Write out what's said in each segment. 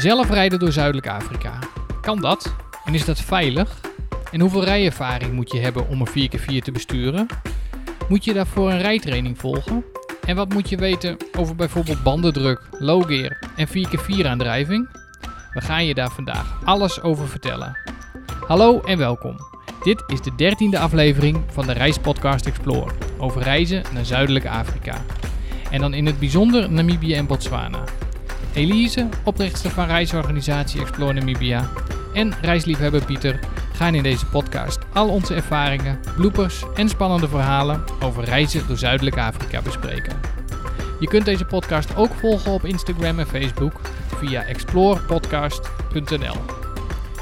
Zelf rijden door Zuidelijk Afrika. Kan dat? En is dat veilig? En hoeveel rijervaring moet je hebben om een 4x4 te besturen? Moet je daarvoor een rijtraining volgen? En wat moet je weten over bijvoorbeeld bandendruk, low gear en 4x4 aandrijving? We gaan je daar vandaag alles over vertellen. Hallo en welkom. Dit is de dertiende aflevering van de Reispodcast Explore over reizen naar Zuidelijk Afrika. En dan in het bijzonder Namibië en Botswana. Elise, oprichter van reisorganisatie Explore Namibia, en reisliefhebber Pieter gaan in deze podcast al onze ervaringen, bloopers en spannende verhalen over reizen door Zuidelijk Afrika bespreken. Je kunt deze podcast ook volgen op Instagram en Facebook via explorepodcast.nl.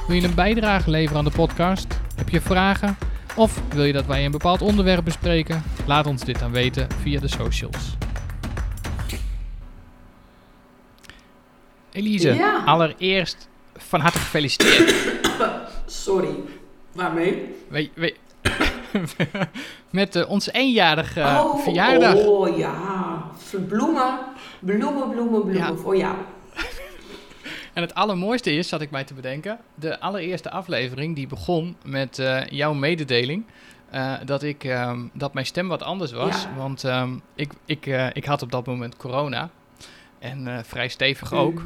Wil je een bijdrage leveren aan de podcast? Heb je vragen? Of wil je dat wij een bepaald onderwerp bespreken? Laat ons dit dan weten via de socials. Elise, Ja. allereerst van harte gefeliciteerd. Sorry. Waarmee? Weet- Met eh, onze eenjarige eh, verjaardag. Oh ja. Bloemen. Bloemen, bloemen, bloemen Ja. voor jou. En het allermooiste is, zat ik mij te bedenken, de allereerste aflevering die begon met eh, jouw mededeling. eh, dat, ik, ehm, dat mijn stem wat anders was. Ja. Want ehm, ik, ik, ik had op dat moment corona. En eh, vrij stevig ook.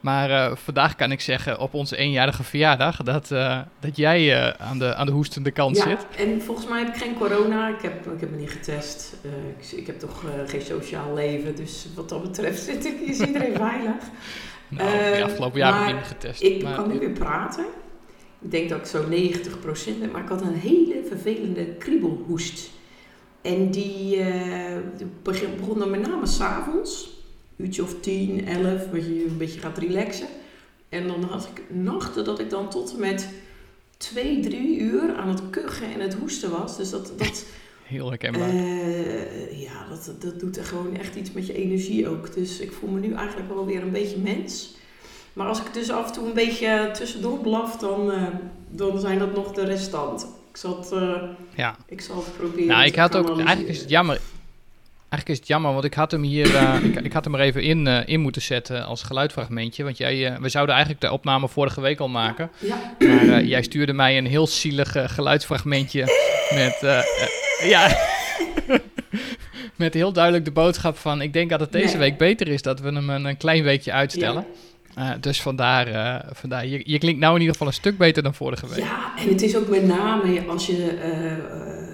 Maar eh, vandaag kan ik zeggen op onze eenjarige verjaardag dat, eh, dat jij aan, de, aan de hoestende kant Ja, zit. en volgens mij heb ik geen corona. Ik heb, ik heb me niet getest. Ik, ik heb toch geen sociaal leven. Dus wat dat betreft zit ik, is iedereen veilig. Nou, de afgelopen jaar heb ik niet getest. Ik maar, kan nu weer praten. Ik denk dat ik zo 90% ben, maar ik had een hele vervelende kriebelhoest. En die, begon dan met name s'avonds, uurtje of 10, 11, dat je een beetje gaat relaxen. En dan had ik nachten dat ik dan tot en met 2, 3 uur aan het kuchen en het hoesten was. Dus dat, dat, Heel herkenbaar. eh, ja, dat, dat doet er gewoon echt iets met je energie ook. Dus ik voel me nu eigenlijk wel weer een beetje mens. Maar als ik dus af en toe een beetje tussendoor blaf, dan, eh, dan zijn dat nog de restanten. Ik zal het, eh, ja. ik zal het proberen Nou, ik had ook. Eigenlijk is het jammer. Eigenlijk is het jammer, want ik had hem hier. eh, ik, ik had hem er even in, eh, in moeten zetten als geluidfragmentje. Want jij, eh, we zouden eigenlijk de opname vorige week al maken. Ja, Maar jij stuurde mij een heel zielig geluidsfragmentje. Met. ja. met heel duidelijk de boodschap van. Ik denk dat het deze week beter is dat we hem een, een klein weekje uitstellen. Dus vandaar. vandaar je, je klinkt nou in ieder geval een stuk beter dan vorige week. ja, en het is ook met name als je...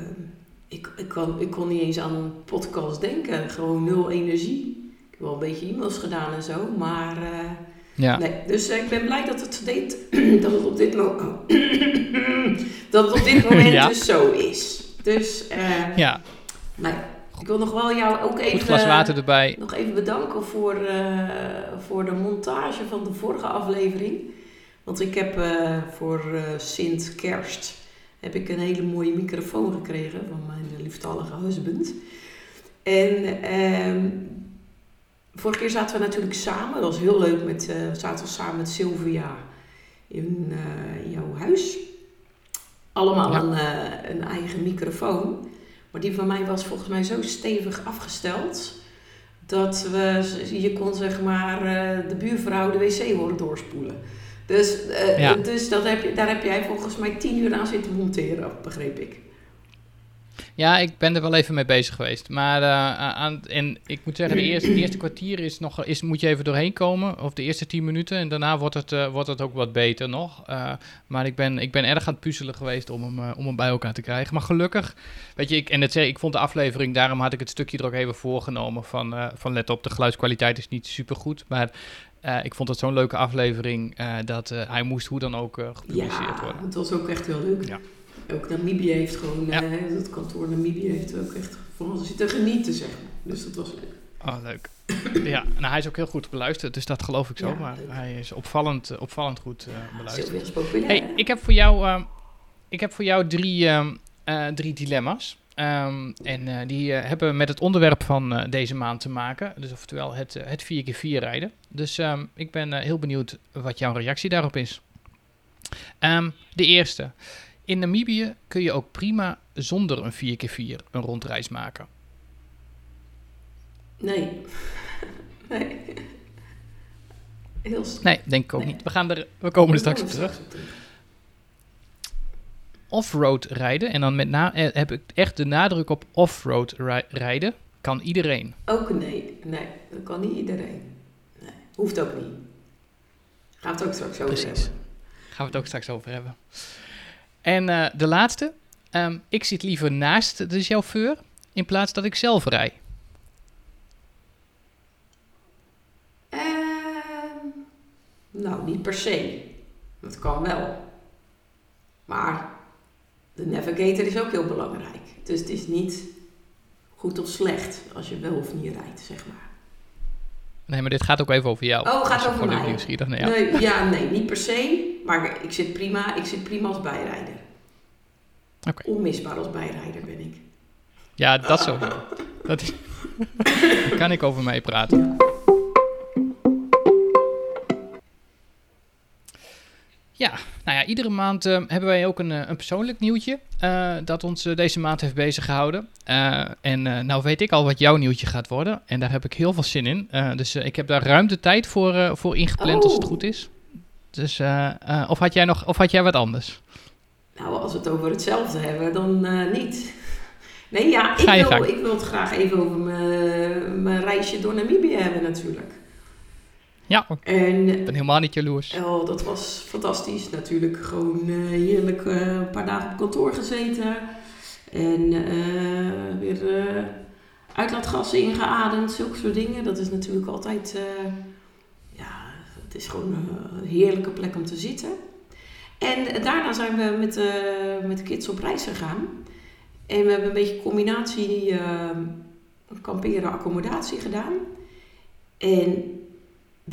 ik, ik, kon, ik kon niet eens aan een podcast denken. Gewoon nul energie. Ik heb wel een beetje e-mails gedaan en zo, maar... eh, Ja. Nee, dus eh, ik ben blij dat het, dit, dat het op dit moment, dat het op dit moment Ja. dus zo is. Dus, eh ja. nee, ik wil nog wel jou ook even, Goed glas water erbij. nog even bedanken voor, voor de montage van de vorige aflevering. Want ik heb voor Sint Kerst heb ik een hele mooie microfoon gekregen van mijn lieftallige husband. En ehm, vorige keer zaten we natuurlijk samen. Dat was heel leuk. Met, eh, we zaten we samen met Sylvia in eh, jouw huis. Allemaal Ja. een, eh, een eigen microfoon. Maar die van mij was volgens mij zo stevig afgesteld. Dat we, je kon zeg maar de buurvrouw de wc horen doorspoelen. Dus, eh, Ja. dus dat heb je, daar heb jij volgens mij tien uur aan zitten monteren, begreep ik. Ja, ik ben er wel even mee bezig geweest. Maar eh, aan, en ik moet zeggen, de eerste, de eerste kwartier is nog, is, moet je even doorheen komen. Of de eerste tien minuten. En daarna wordt het, eh, wordt het ook wat beter nog. Maar ik ben, ik ben erg aan het puzzelen geweest om hem, om hem bij elkaar te krijgen. Maar gelukkig, weet je, ik, en het, ik vond de aflevering, daarom had ik het stukje er ook even voorgenomen. Van, van let op, de geluidskwaliteit is niet super goed. Maar eh, ik vond het zo'n leuke aflevering eh, dat eh, hij moest hoe dan ook gepubliceerd Ja, worden. het was ook echt heel leuk. Ja. Ook Namibië heeft gewoon, Ja. het kantoor Namibië heeft ook echt van ons zitten genieten, zeg maar. Dus dat was leuk. Oh, leuk. ja, nou, hij is ook heel goed beluisterd, dus dat geloof ik zo. Ja, maar leuk. hij is opvallend, opvallend goed beluisterd. Sylvia is populair. Hey, ik heb voor jou, ik heb voor jou drie, drie dilemma's. Ehm, en eh, die eh, hebben met het onderwerp van eh, deze maand te maken. Dus oftewel het, het 4x4 rijden. Dus ehm, ik ben heel benieuwd wat jouw reactie daarop is. Ehm, de eerste. In Namibië kun je ook prima zonder een 4x4 een rondreis maken. Nee. nee. Heel Nee, denk ik ook Nee. niet. We, gaan er, we komen er straks op terug. Off-road rijden, en dan met na eh, heb ik echt de nadruk op off-road ri- rijden, kan iedereen. Ook nee, nee, dat kan niet iedereen. Nee, hoeft ook niet. Gaan we het ook straks over Precies. hebben. Gaan we het ook straks over hebben. En eh, de laatste. Ehm, ik zit liever naast de chauffeur in plaats dat ik zelf rij. Ehm, nou, niet per se. Dat kan wel. Maar de navigator is ook heel belangrijk. Dus het is niet goed of slecht als je wel of niet rijdt, zeg maar. Nee, maar dit gaat ook even over jou. Oh, gaat over mij. nieuwsgierig naar jou. Nee, ja, nee, niet per se. Maar ik zit prima, ik zit prima als bijrijder. Oké. Onmisbaar als bijrijder ben ik. Ja, dat zo. Dat is... Daar kan ik over mee praten. Ja, nou ja, iedere maand eh, hebben wij ook een, eh, een persoonlijk nieuwtje eh, dat ons eh, deze maand heeft bezig gehouden. Eh, en nou weet ik al wat jouw nieuwtje gaat worden en daar heb ik heel veel zin in. Dus ik heb daar ruim de tijd voor, voor ingepland als het Oh. goed is. Dus, of, had jij nog, of had jij wat anders? Nou, als we het over hetzelfde hebben, dan niet. Nee, ja, ik wil, ik wil het graag even over mijn, mijn reisje door Namibië hebben natuurlijk. Ja, ik En ben helemaal niet jaloers. oh, dat was fantastisch. Natuurlijk gewoon eh, heerlijk eh, een paar dagen op kantoor gezeten. En eh, weer eh, uitlaatgassen ingeademd, zulke soort dingen. Dat is natuurlijk altijd... eh, ja, het is gewoon een heerlijke plek om te zitten. En daarna zijn we met, eh, met de kids op reis gegaan. En we hebben een beetje combinatie eh, kamperen accommodatie gedaan. En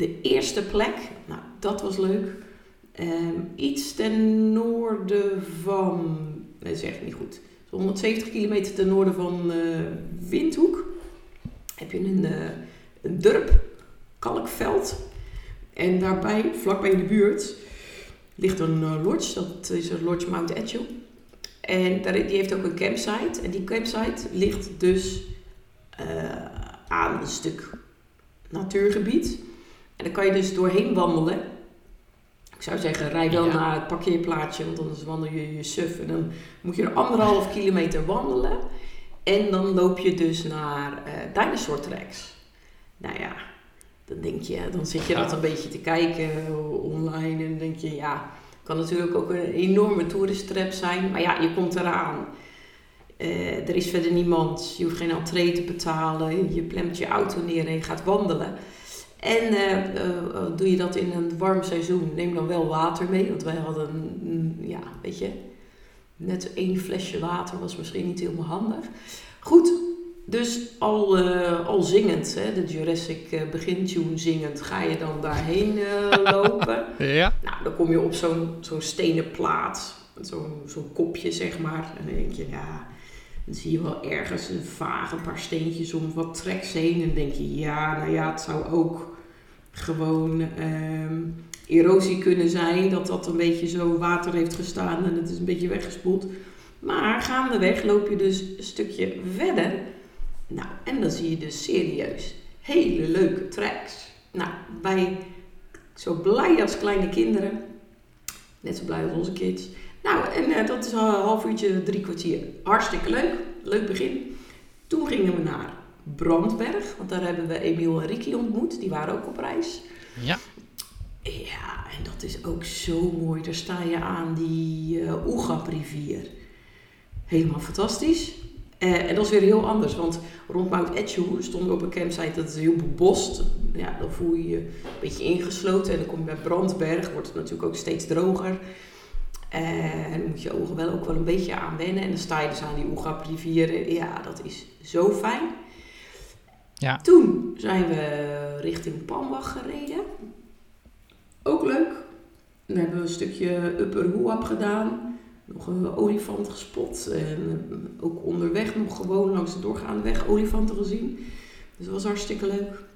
de eerste plek, nou dat was leuk. Ehm, iets ten noorden van, nee dat is echt niet goed. Zo 170 kilometer ten noorden van eh, Windhoek heb je een, eh, een dorp, Kalkveld. En daarbij, vlakbij in de buurt, ligt een eh, lodge. Dat is een lodge Mount Etchel. En die heeft ook een campsite. En die campsite ligt dus aan een stuk natuurgebied. En daar kan je dus doorheen wandelen. Ik zou zeggen, rij wel Ja. naar het parkeerplaatsje, want anders wandel je je suf. En dan moet je er anderhalf kilometer wandelen. En dan loop je dus naar eh Dinosaur Tracks. Nou ja, dan denk je, dan zit je dat een beetje te kijken online. En dan denk je, ja, kan natuurlijk ook een enorme toeristrap zijn. Maar ja, je komt eraan. Eh, er is verder niemand. Je hoeft geen entree te betalen. Je plemt je auto neer en je gaat wandelen. En eh, eh, eh, doe je dat in een warm seizoen, neem dan wel water mee. Want wij hadden, mm, ja, weet je, net één flesje water was misschien niet helemaal handig. Goed, dus al, al zingend, hè, de Jurassic begintune zingend, ga je dan daarheen lopen. Ja. Nou, dan kom je op zo'n zo'n stenen plaat, zo'n zo'n kopje zeg maar. En dan denk je, ja, dan zie je wel ergens een vaag een paar steentjes om wat treks heen. En denk je, ja, nou ja, het zou ook gewoon ehm, erosie kunnen zijn. Dat dat een beetje zo water heeft gestaan en het is een beetje weggespoeld. Maar gaandeweg loop je dus een stukje verder. Nou, en dan zie je dus serieus hele leuke tracks. Nou, wij zo blij als kleine kinderen. Net zo blij als onze kids. Nou, en eh, dat is al een half uurtje, drie kwartier. Hartstikke leuk. Leuk begin. Toen gingen we naar Brandberg. Want daar hebben we Emiel en Ricky ontmoet. Die waren ook op reis. Ja. Ja, en dat is ook zo mooi. Daar sta je aan die eh Oegap-rivier. Helemaal fantastisch. Eh, en dat is weer heel anders, want rond Mount Etchu stonden we op een campsite dat is heel bebost. Ja, dan voel je je een beetje ingesloten. En dan kom je bij Brandberg, wordt het natuurlijk ook steeds droger. En dan moet je ogen wel ook wel een beetje aan wennen. En dan sta je dus aan die Oegap-rivier. Ja, dat is zo fijn. Ja. Toen zijn we richting Pambach gereden. Ook leuk. Dan hebben we een stukje Upper Huap gedaan. Nog een olifant gespot. En ook onderweg nog gewoon langs de doorgaande weg olifanten gezien. Dus dat was hartstikke leuk.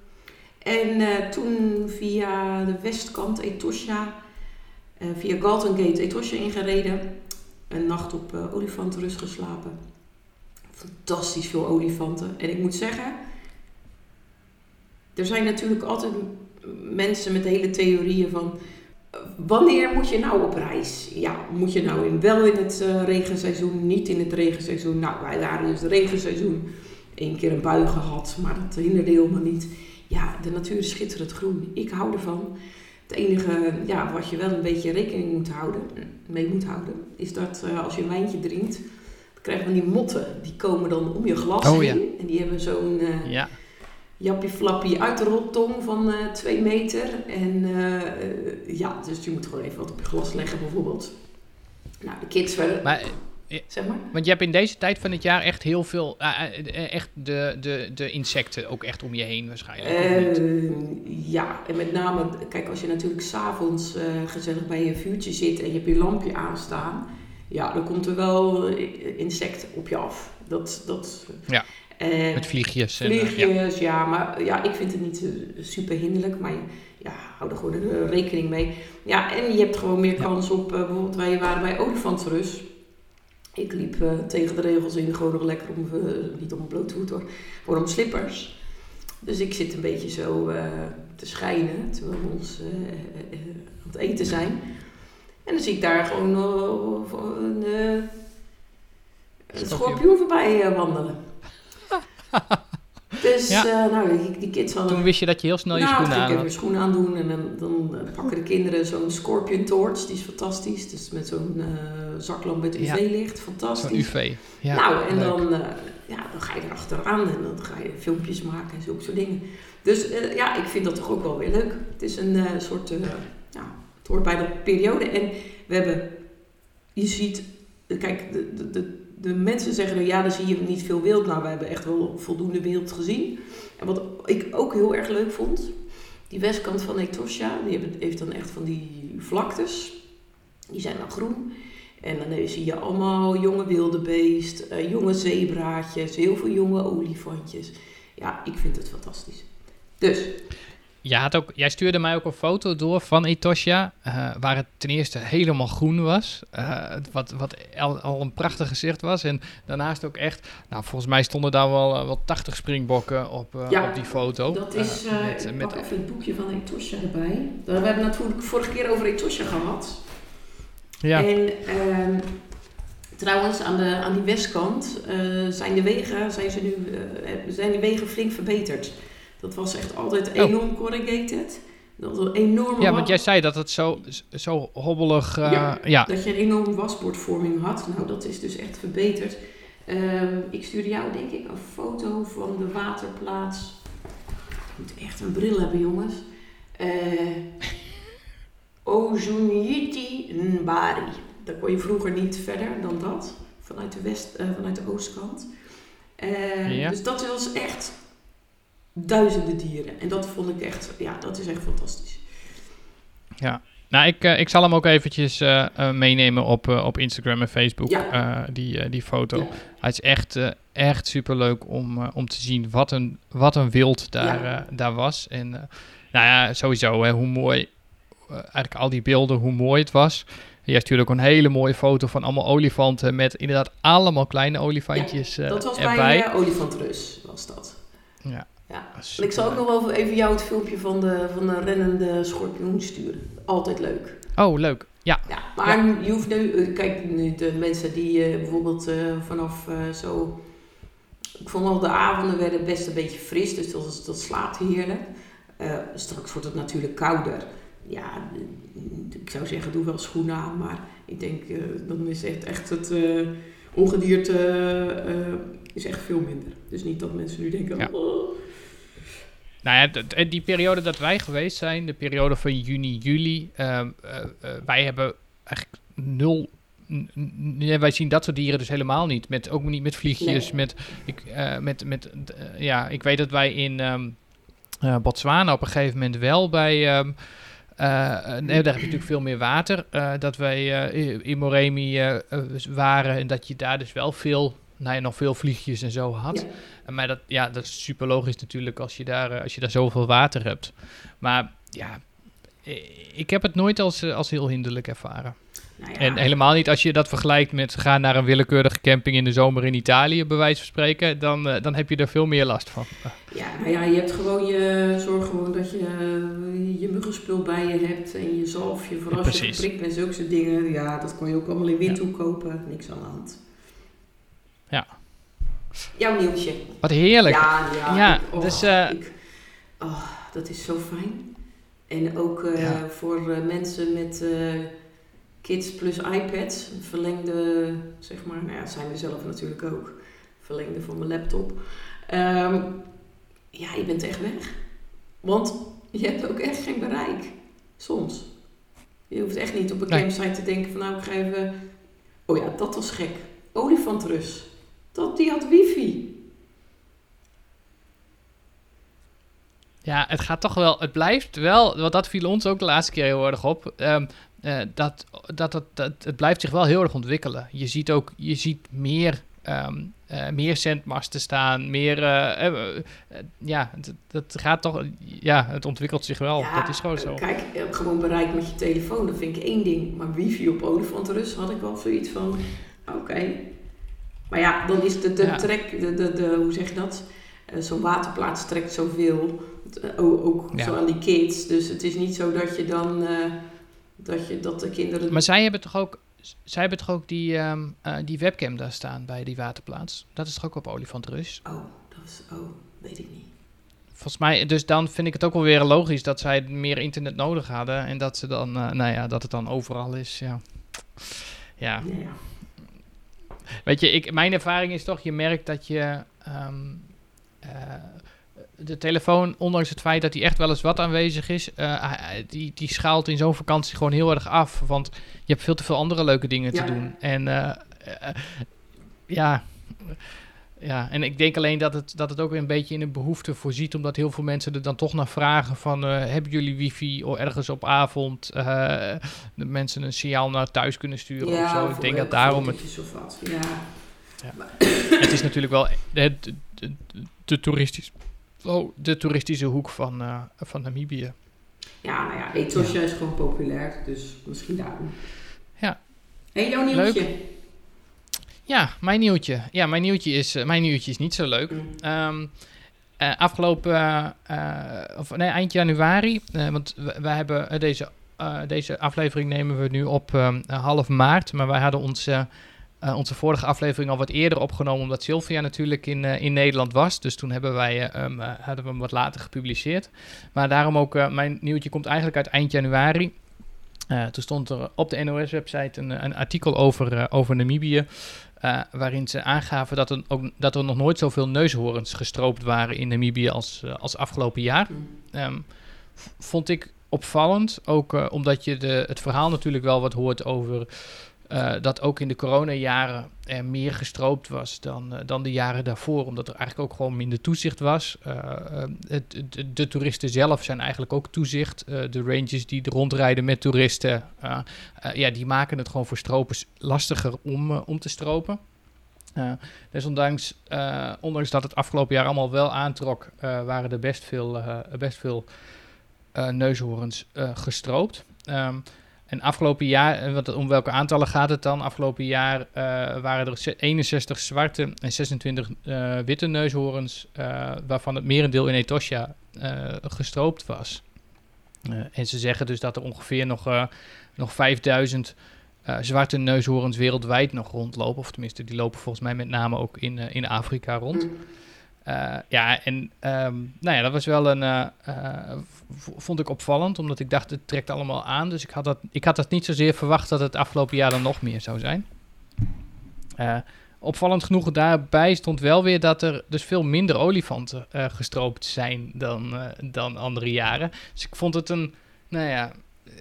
En eh, toen via de westkant Etosha, via Galton Gate Etosha ingereden. Een nacht op eh, olifantenrust geslapen. Fantastisch veel olifanten. En ik moet zeggen, er zijn natuurlijk altijd mensen met hele theorieën van eh, wanneer moet je nou op reis? Ja, moet je nou in, wel in het regenseizoen, niet in het regenseizoen? Nou, wij waren dus regenseizoen. Eén keer een bui gehad, maar dat hinderde helemaal niet. Ja, de natuur is schitterend groen. Ik hou ervan. Het enige ja, wat je wel een beetje rekening moet houden, mee moet houden, is dat uh, als je een wijntje drinkt, dan krijg je die motten. Die komen dan om je glas Oh, heen. ja. En die hebben zo'n uh, Ja. jappie flappie uitrottong van uh, twee meter. En ja, dus je moet gewoon even wat op je glas leggen bijvoorbeeld. Nou, de kids werden... Maar, zeg maar. Want je hebt in deze tijd van het jaar echt heel veel, uh, echt de, de, de insecten ook echt om je heen waarschijnlijk. Uh, ja, en met name, kijk, als je natuurlijk s'avonds uh, gezellig bij je vuurtje zit en je hebt je lampje aanstaan, ja, dan komt er wel insecten op je af. Dat, dat, ja, met vliegjes. Vliegjes, en, ja. ja. maar ja, ik vind het niet super hinderlijk, maar ja, hou er gewoon rekening mee. Ja, en je hebt gewoon meer kans op, bijvoorbeeld wij waren bij Olifantrus. Ik liep uh, tegen de regels in, gewoon nog lekker om, uh, niet om een blote voet hoor, gewoon om slippers. Dus ik zit een beetje zo uh, te schijnen terwijl we ons aan het eten zijn. En dan zie ik daar gewoon een, een schorpioen voorbij wandelen. Dus ja. nou, die, die kids hadden... Toen wist je dat je heel snel je nou, schoenen aan had. ik even schoenen aandoen en dan, dan pakken de kinderen zo'n scorpion torch. Die is fantastisch. Dus met zo'n uh, zaklamp met UV-licht. Fantastisch. Zo'n UV. Ja, nou, en dan, uh, ja, dan ga je erachteraan en dan ga je filmpjes maken en zulke soort dingen. Dus ja, ik vind dat toch ook wel weer leuk. Het is een soort... ja, het hoort bij de periode. En we hebben... Je ziet... Kijk, de, de, de de mensen zeggen, ja, dan zie je niet veel wild. Nou, we hebben echt wel voldoende wild gezien. En wat ik ook heel erg leuk vond, die westkant van Etosha, die heeft dan echt van die vlaktes. Die zijn dan groen. En dan zie je allemaal jonge wildebeest, uh, jonge zebraatjes, heel veel jonge olifantjes. Ja, ik vind het fantastisch. Dus. Jij, had ook, jij stuurde mij ook een foto door van Etosha, uh, waar het ten eerste helemaal groen was. Uh, wat wat al, al, een prachtig gezicht was. En daarnaast ook echt, nou volgens mij stonden daar wel, uh, wel 80 springbokken op, ja, op die foto. Dat is, met, ik met, pak even het boekje van Etosha erbij. We hebben natuurlijk vorige keer over Etosha gehad. Ja. En ehm, trouwens, aan, de, aan die westkant zijn de wegen, zijn, ze nu, zijn die wegen flink verbeterd. Dat was echt altijd enorm oh. corrugated. Dat was een enorme ja, want jij zei dat het zo, zo hobbelig... Uh, ja, ja, dat je een enorme wasbordvorming had. Nou, dat is dus echt verbeterd. Uh, ik stuurde jou denk ik een foto van de waterplaats. Ik moet echt een bril hebben, jongens. Uh, Ojunjiti Nbari. Daar kon je vroeger niet verder dan dat. Vanuit de, west, uh, vanuit de oostkant. ja. Dus dat was echt duizenden dieren. En dat vond ik echt, ja, dat is echt fantastisch. Ja, nou, ik, uh, ik zal hem ook eventjes uh, uh, meenemen op, op Instagram en Facebook, ja. die, die foto. Ja. Hij is echt, echt superleuk om, om te zien wat een, wat een wild daar, ja. daar was. En nou ja, sowieso, hè, hoe mooi, eigenlijk al die beelden, hoe mooi het was. Jij stuurde ook een hele mooie foto van allemaal olifanten met inderdaad allemaal kleine olifantjes dat was erbij. bij Olifantrus, was dat. Ja. Ja. Ik zal ook nog wel even jou het filmpje van de, van de rennende schorpioen sturen. Altijd leuk. Oh, leuk. Ja. ja maar ja. je hoeft nu... Kijk, nu de mensen die uh, bijvoorbeeld uh, vanaf uh, zo... Ik vond al de avonden werden best een beetje fris. Dus dat, dat slaapt heerlijk. straks wordt het natuurlijk kouder. Ja, ik zou zeggen, doe wel schoenen aan. Maar ik denk, dan is echt, echt het ongedierte is echt veel minder. Dus niet dat mensen nu denken... Ja. Oh, nou ja, die periode dat wij geweest zijn, de periode van juni, juli, uh, uh, uh, wij hebben eigenlijk nul. wij zien dat soort dieren dus helemaal niet. Met, ook niet met vliegjes. Nee. Met, ik, met, met, ja, ik weet dat wij in um, Botswana op een gegeven moment wel bij. Um, nee, daar heb je natuurlijk veel meer water. dat wij in Moremi waren en dat je daar dus wel veel nou ja, nog veel vliegjes en zo had. Ja. Maar dat, ja, dat is super logisch natuurlijk als je, daar, als je daar zoveel water hebt. Maar ja, ik heb het nooit als, als heel hinderlijk ervaren. Nou ja, En helemaal niet als je dat vergelijkt met gaan naar een willekeurige camping in de zomer in Italië, bij wijze van spreken, dan, eh, dan heb je er veel meer last van. Ja, nou ja, je hebt gewoon je, zorg gewoon dat je eh, je muggenspul bij je hebt en je zalfje voor Ja, als je precies. geprikt bent, zulke soort dingen. Ja, dat kon je ook allemaal in Windhoek kopen, niks aan de hand. Ja. Jouw nieuwtje. Wat heerlijk. Ja, ja. Ja, ik- oh, dus, eh, ik- oh, dat is zo fijn. En ook eh, Ja. voor eh, mensen met kids plus iPads, verlengde, zeg maar, nou ja, dat zijn we zelf natuurlijk ook, verlengde van mijn laptop. Ehm, ja, je bent echt weg. Want je hebt ook echt geen bereik. Soms. Je hoeft echt niet op een Nee. campsite te denken van nou, ik ga even... Oh ja, dat was gek. Olifantrus. Dat, die had wifi. Ja, het gaat toch wel, het blijft wel, want dat viel ons ook de laatste keer heel erg op. ehm, eh, dat, dat, dat, dat het blijft zich wel heel erg ontwikkelen. Je ziet ook, je ziet meer, eh, meer zendmasten staan, meer, eh, ja, het, dat gaat toch, ja, het ontwikkelt zich wel. Ja, dat is gewoon zo. Kijk, gewoon bereik met je telefoon, dat vind ik één ding. Maar wifi op Olifantrus had ik wel zoiets van, oké. Maar ja, dan is de, de Ja. trek, de, de, de, hoe zeg je dat? Eh, Zo'n waterplaats trekt zoveel, eh, ook, Ja. zo aan die kids. Dus het is niet zo dat je dan, eh, dat, je, dat de kinderen... Maar zij hebben toch ook, zij hebben toch ook die, ehm, eh, die webcam daar staan bij die waterplaats? Dat is toch ook op Olifantrus? Oh, dat is, oh, weet ik niet. Volgens mij, dus dan vind ik het ook wel weer logisch dat zij meer internet nodig hadden. En dat ze dan, nou ja, dat het dan overal is. Ja, ja. Weet je, ik, mijn ervaring is toch, je merkt dat je ehm, eh, de telefoon, ondanks het feit dat die echt wel eens wat aanwezig is, eh, die, die schaalt in zo'n vakantie gewoon heel erg af. Want je hebt veel te veel andere leuke dingen Ja. te doen. En eh, ja. Ja, en ik denk alleen dat het, dat het ook weer een beetje in een behoefte voorziet, omdat heel veel mensen er dan toch naar vragen van, eh, hebben jullie wifi of ergens op avond, de mensen een signaal naar thuis kunnen sturen of zo. Ik denk dat daarom het wat. Ja, het is natuurlijk wel de, de, de, de toeristisch, oh, de toeristische hoek van, eh, van Namibië. ja nou ja, Etosha is gewoon populair, dus misschien daarom. Ja. En jouw nieuwtje? Ja, mijn nieuwtje. Ja, mijn nieuwtje is, eh, mijn nieuwtje is niet zo leuk. Ehm, eh, afgelopen, eh, of nee, eind januari, want we, hebben deze, deze aflevering nemen we nu op ehm, half maart, maar wij hadden onze, onze vorige aflevering al wat eerder opgenomen, omdat Sylvia natuurlijk in, in Nederland was. Dus toen hebben wij, eh, hadden we hem wat later gepubliceerd. Maar daarom ook, mijn nieuwtje komt eigenlijk uit eind januari. Toen stond er op de NOS-website een, een artikel over, over Namibië. Eh, waarin ze aangaven dat er, ook, dat er nog nooit zoveel neushoorns gestroopt waren in Namibië als, eh, als afgelopen jaar. Mm. Ehm, vond ik opvallend, ook eh, omdat je de, het verhaal natuurlijk wel wat hoort over eh, dat ook in de coronajaren er meer gestroopt was dan, eh, dan de jaren daarvoor, omdat er eigenlijk ook gewoon minder toezicht was. Eh, het, de, toeristen zelf zijn eigenlijk ook toezicht. De rangers die rondrijden met toeristen, ja, die maken het gewoon voor stropers lastiger om, om te stropen. Dus ondanks, dat het afgelopen jaar allemaal wel aantrok, waren er best veel, best veel neushoorns gestroopt. Ehm, en afgelopen jaar, eh, wat, om welke aantallen gaat het dan? Afgelopen jaar eh, waren er ze- 61 zwarte en 26 eh, witte neushoorns, waarvan het merendeel in Etosha gestroopt was. En ze zeggen dus dat er ongeveer nog, nog 5000 eh, zwarte neushoorns wereldwijd nog rondlopen. Of tenminste, die lopen volgens mij met name ook in, in Afrika rond. Eh, ja, en ehm, nou ja, dat was wel een. eh, eh, vond ik opvallend, omdat ik dacht, het trekt allemaal aan. Dus ik had, dat, ik had dat niet zozeer verwacht dat het afgelopen jaar dan nog meer zou zijn. Opvallend genoeg daarbij stond wel weer dat er dus veel minder olifanten gestroopt zijn dan, dan andere jaren. Dus ik vond het een. Nou ja,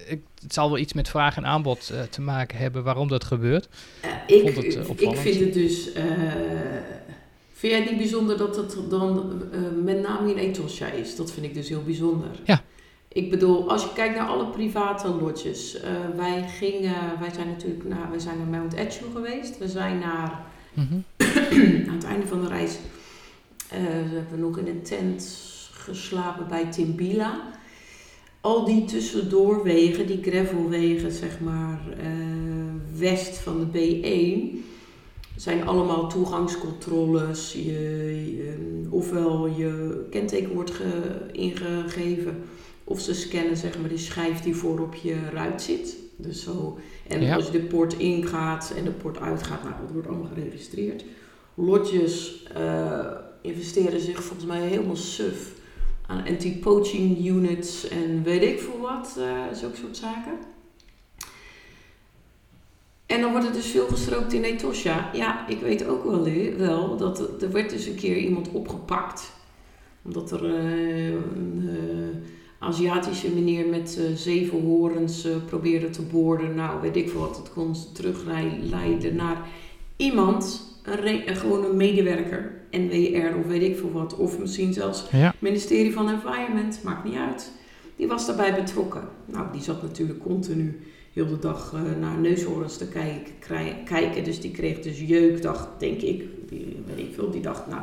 ik, het zal wel iets met vraag en aanbod te maken hebben waarom dat gebeurt. Ik, vond het, ik vind het dus. Vind jij het niet bijzonder dat het dan eh, met name in Etosha is? Dat vind ik dus heel bijzonder. Ja. Ik bedoel, als je kijkt naar alle private lodges. eh, wij gingen, wij zijn natuurlijk naar, wij zijn naar Mount Etchu geweest. We zijn naar, Mhm. aan het einde van de reis, eh, we hebben nog in een tent geslapen bij Timbila. al die tussendoorwegen, die gravelwegen, zeg maar, west van de B1, zijn allemaal toegangscontroles. Je, je- ofwel je kenteken wordt ge- ingegeven, of ze scannen zeg maar die schijf die voor op je ruit zit. Dus zo, en Ja. als je de poort ingaat en de poort uitgaat, nou, dat wordt allemaal geregistreerd. Lotjes eh, investeren zich volgens mij helemaal suf aan anti-poaching units en weet ik veel wat, eh zulke soort zaken. En dan wordt er dus veel gestrookt in Etosha. Ja, ik weet ook wel, wel dat er, er werd dus een keer iemand opgepakt. Omdat er eh, een eh, Aziatische meneer met eh, zeven horens eh, probeerde te boorden. Nou, weet ik veel wat. Het kon terugleiden naar iemand, een, een gewoon een medewerker, NWR of weet ik veel wat. Of misschien zelfs Ja. ministerie van Environment, maakt niet uit. Die was daarbij betrokken. Nou, die zat natuurlijk continu heel de dag eh, naar neushoorns te kijken, krij- kijken. Dus die kreeg dus jeuk, dacht, denk ik. Die, weet ik veel, die dacht, nou,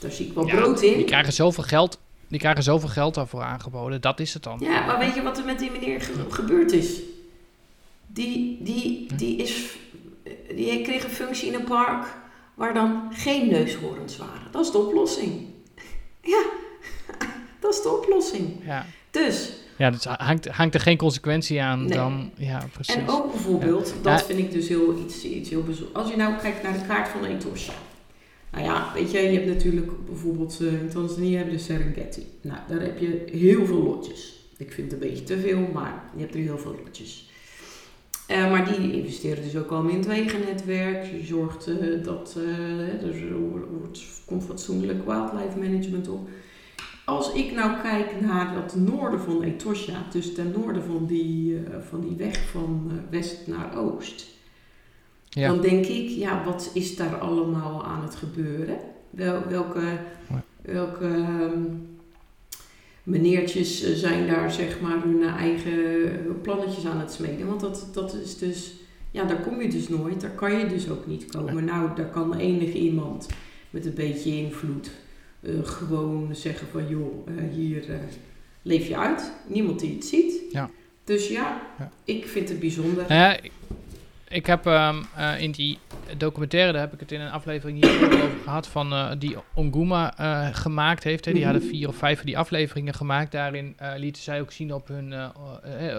daar zie ik wel Ja, brood in. Die krijgen zoveel geld, die krijgen zoveel geld daarvoor aangeboden. Dat is het dan. Ja, maar weet je wat er met die meneer ge- gebeurd is? Die, die, die, is, die kreeg een functie in een park waar dan geen neushoorns waren. Dat is de oplossing. Ja, dat is de oplossing. Ja, Dus, ja dus hangt, hangt er geen consequentie aan Nee. dan... Ja, precies. en ook bijvoorbeeld, dat Ja. vind ik dus heel, iets, iets heel bijzonders. Als je nou kijkt naar de kaart van Etosha. Nou ja, weet je, je hebt natuurlijk bijvoorbeeld eh, in Tanzania heb je de Serengeti. Nou, daar heb je heel veel lotjes. Ik vind het een beetje te veel, maar je hebt er heel veel lotjes. Eh, maar die investeren dus ook allemaal in het wegennetwerk. Je zorgt eh, dat er wordt, komt fatsoenlijk wildlife management op. Als ik nou kijk naar het noorden van Etosha, dus ten noorden van die, eh, van die weg van eh, west naar oost, ja. dan denk ik, ja, wat is daar allemaal aan het gebeuren? Wel, welke welke ehm, meneertjes eh, zijn daar zeg maar hun eigen plannetjes aan het smeden? Want dat, dat is dus, ja, daar kom je dus nooit, daar kan je dus ook niet komen. Nou, daar kan enig iemand met een beetje invloed eh, gewoon zeggen van, joh, eh, hier eh, leef je uit. Niemand die het ziet. Ja. Dus ja, Ja. ik vind het bijzonder. Nou ja, ik, ik heb ehm, eh, in die documentaire, daar heb ik het in een aflevering hier over gehad, van eh, die Onguma eh, gemaakt heeft. Hè. Die Mhm. hadden vier of vijf van die afleveringen gemaakt. Daarin eh, lieten zij ook zien op hun,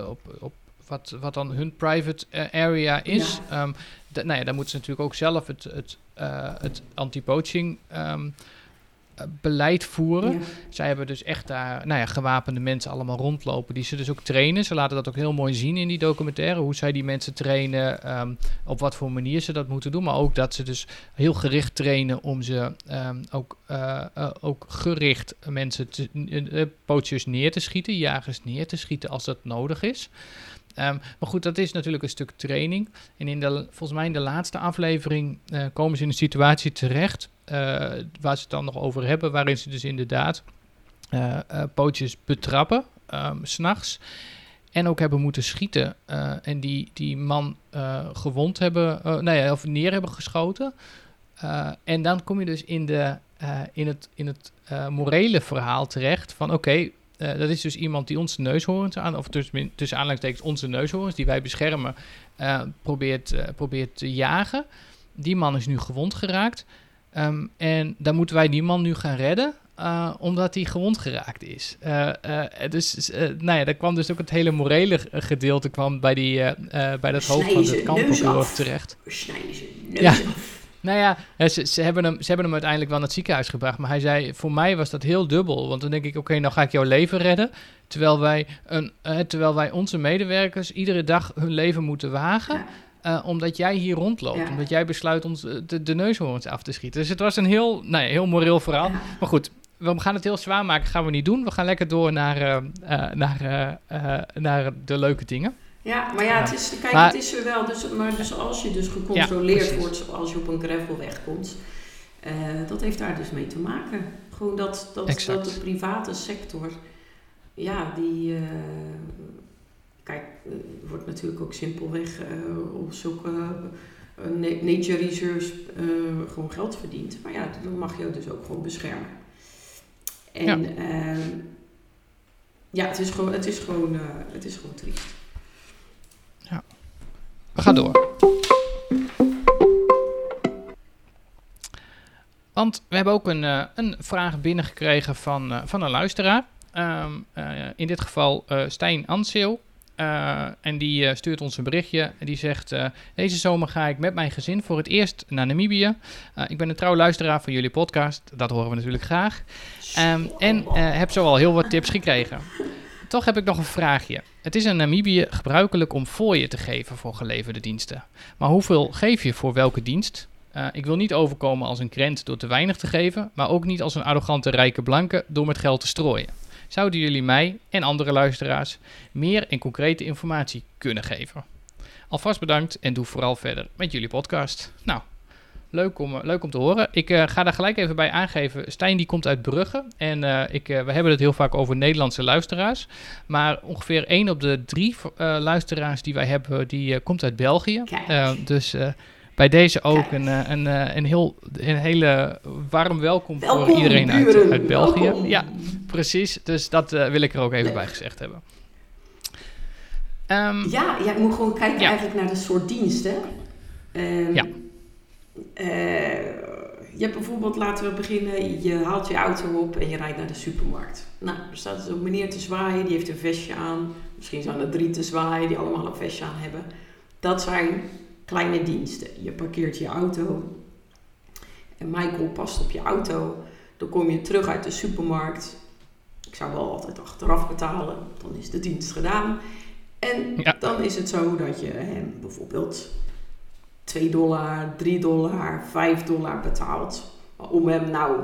op, op wat, wat dan hun private area is. Ehm, da- nou ja, daar moeten ze natuurlijk ook zelf het, het, eh, het anti-poaching ehm, eh, beleid voeren. Ja. Zij hebben dus echt daar nou ja, gewapende mensen allemaal rondlopen, die ze dus ook trainen. Ze laten dat ook heel mooi zien in die documentaire, hoe zij die mensen trainen, ehm, op wat voor manier ze dat moeten doen. Maar ook dat ze dus heel gericht trainen om ze ehm, ook, eh, eh, ook gericht mensen, te, eh, poachers neer te schieten, jagers neer te schieten als dat nodig is. Ehm, maar goed, dat is natuurlijk een stuk training. En in de, volgens mij in de laatste aflevering komen ze in een situatie terecht waar ze het dan nog over hebben, waarin ze dus inderdaad eh eh, pootjes betrappen, s s'nachts. En ook hebben moeten schieten. eh, en die, die man eh, gewond hebben, eh, nou of neer hebben geschoten. Eh, en dan kom je dus in, de, eh, in het, in het eh, morele verhaal terecht van oké, eh, dat is dus iemand die onze neushoorns aan, of tussen, tussen aanleidingstekens onze neushoorns, die wij beschermen, eh, probeert, eh, probeert te jagen. Die man is nu gewond geraakt. Ehm, en dan moeten wij die man nu gaan redden, eh, omdat hij gewond geraakt is. Eh, dus, nou ja, daar kwam dus ook het hele morele gedeelte kwam bij, die, bij dat hoofd van het kamp ook terecht. We snijden ze neus Ja. af. Nou ja, ze, ze, hebben hem, ze hebben hem uiteindelijk wel naar het ziekenhuis gebracht. Maar hij zei, voor mij was dat heel dubbel. Want dan denk ik, oké, nou ga ik jouw leven redden. Terwijl wij, een, terwijl wij onze medewerkers iedere dag hun leven moeten wagen. Eh, omdat jij hier rondloopt. Ja. Omdat jij besluit ons eh, de, de neushoorns af te schieten. Dus het was een heel, nou ja, heel moreel verhaal. Ja. Maar goed, we gaan het heel zwaar maken. Gaan we niet doen. We gaan lekker door naar, eh, eh, naar, naar de leuke dingen. Ja, maar ja, het is, kijk, Maar- het is er wel. Dus, maar dus als je dus gecontroleerd wordt zoals je op een gravelweg komt, dat heeft daar dus mee te maken. Gewoon dat, dat, Exact. dat de private sector, ja, die. Eh, kijk, eh, er wordt natuurlijk ook simpelweg eh, op zulke eh, na- nature reserves eh, gewoon geld verdiend. Maar ja, dan mag je dus ook gewoon beschermen. En Ja. ehm, ja, het is gewoon, het is gewoon, het is gewoon triest. Ja. We gaan door. Want we hebben ook een, uh, een vraag binnengekregen van, uh, van een luisteraar. Um, in dit geval Stijn Anseel. Uh, en die uh, stuurt ons een berichtje. Die zegt: uh, Deze zomer ga ik met mijn gezin voor het eerst naar Namibië. ik ben een trouw luisteraar van jullie podcast. Dat horen we natuurlijk graag. Um, en heb zo al heel wat tips gekregen. Toch heb ik nog een vraagje. Het is in Namibië gebruikelijk om fooien te geven voor geleverde diensten. Maar hoeveel geef je voor welke dienst? ik wil niet overkomen als een krent door te weinig te geven, maar ook niet als een arrogante rijke blanke door met geld te strooien zouden jullie mij en andere luisteraars meer en concrete informatie kunnen geven. Alvast bedankt en doe vooral verder met jullie podcast. Nou, leuk om, leuk om te horen. Ik uh, ga daar gelijk even bij aangeven. Stijn die komt uit Brugge. En uh, ik, uh, we hebben het heel vaak over Nederlandse luisteraars. Maar ongeveer 1 op de 3 luisteraars die wij hebben, die komt uit België. dus bij deze ook een, eh, een, een, eh, een, heel, een hele warm welkom, voor iedereen uit, uit België. Ja, precies. Dus dat uh, wil ik er ook even bij gezegd hebben. Um, ja, ja, je moet gewoon kijken ja. eigenlijk naar de soort diensten. Um, ja. Uh, je hebt bijvoorbeeld, laten we beginnen, je haalt je auto op en je rijdt naar de supermarkt. Nou, er staat dus een meneer te zwaaien, die heeft een vestje aan. Misschien zijn er drie te zwaaien die allemaal een vestje aan hebben. Dat zijn kleine diensten. Je parkeert je auto en Michael past op je auto. Dan kom je terug uit de supermarkt. Ik zou wel altijd achteraf betalen, dan is de dienst gedaan. En dan is het zo dat je hem bijvoorbeeld 2 dollar, 3 dollar, 5 dollar betaalt. Om hem nou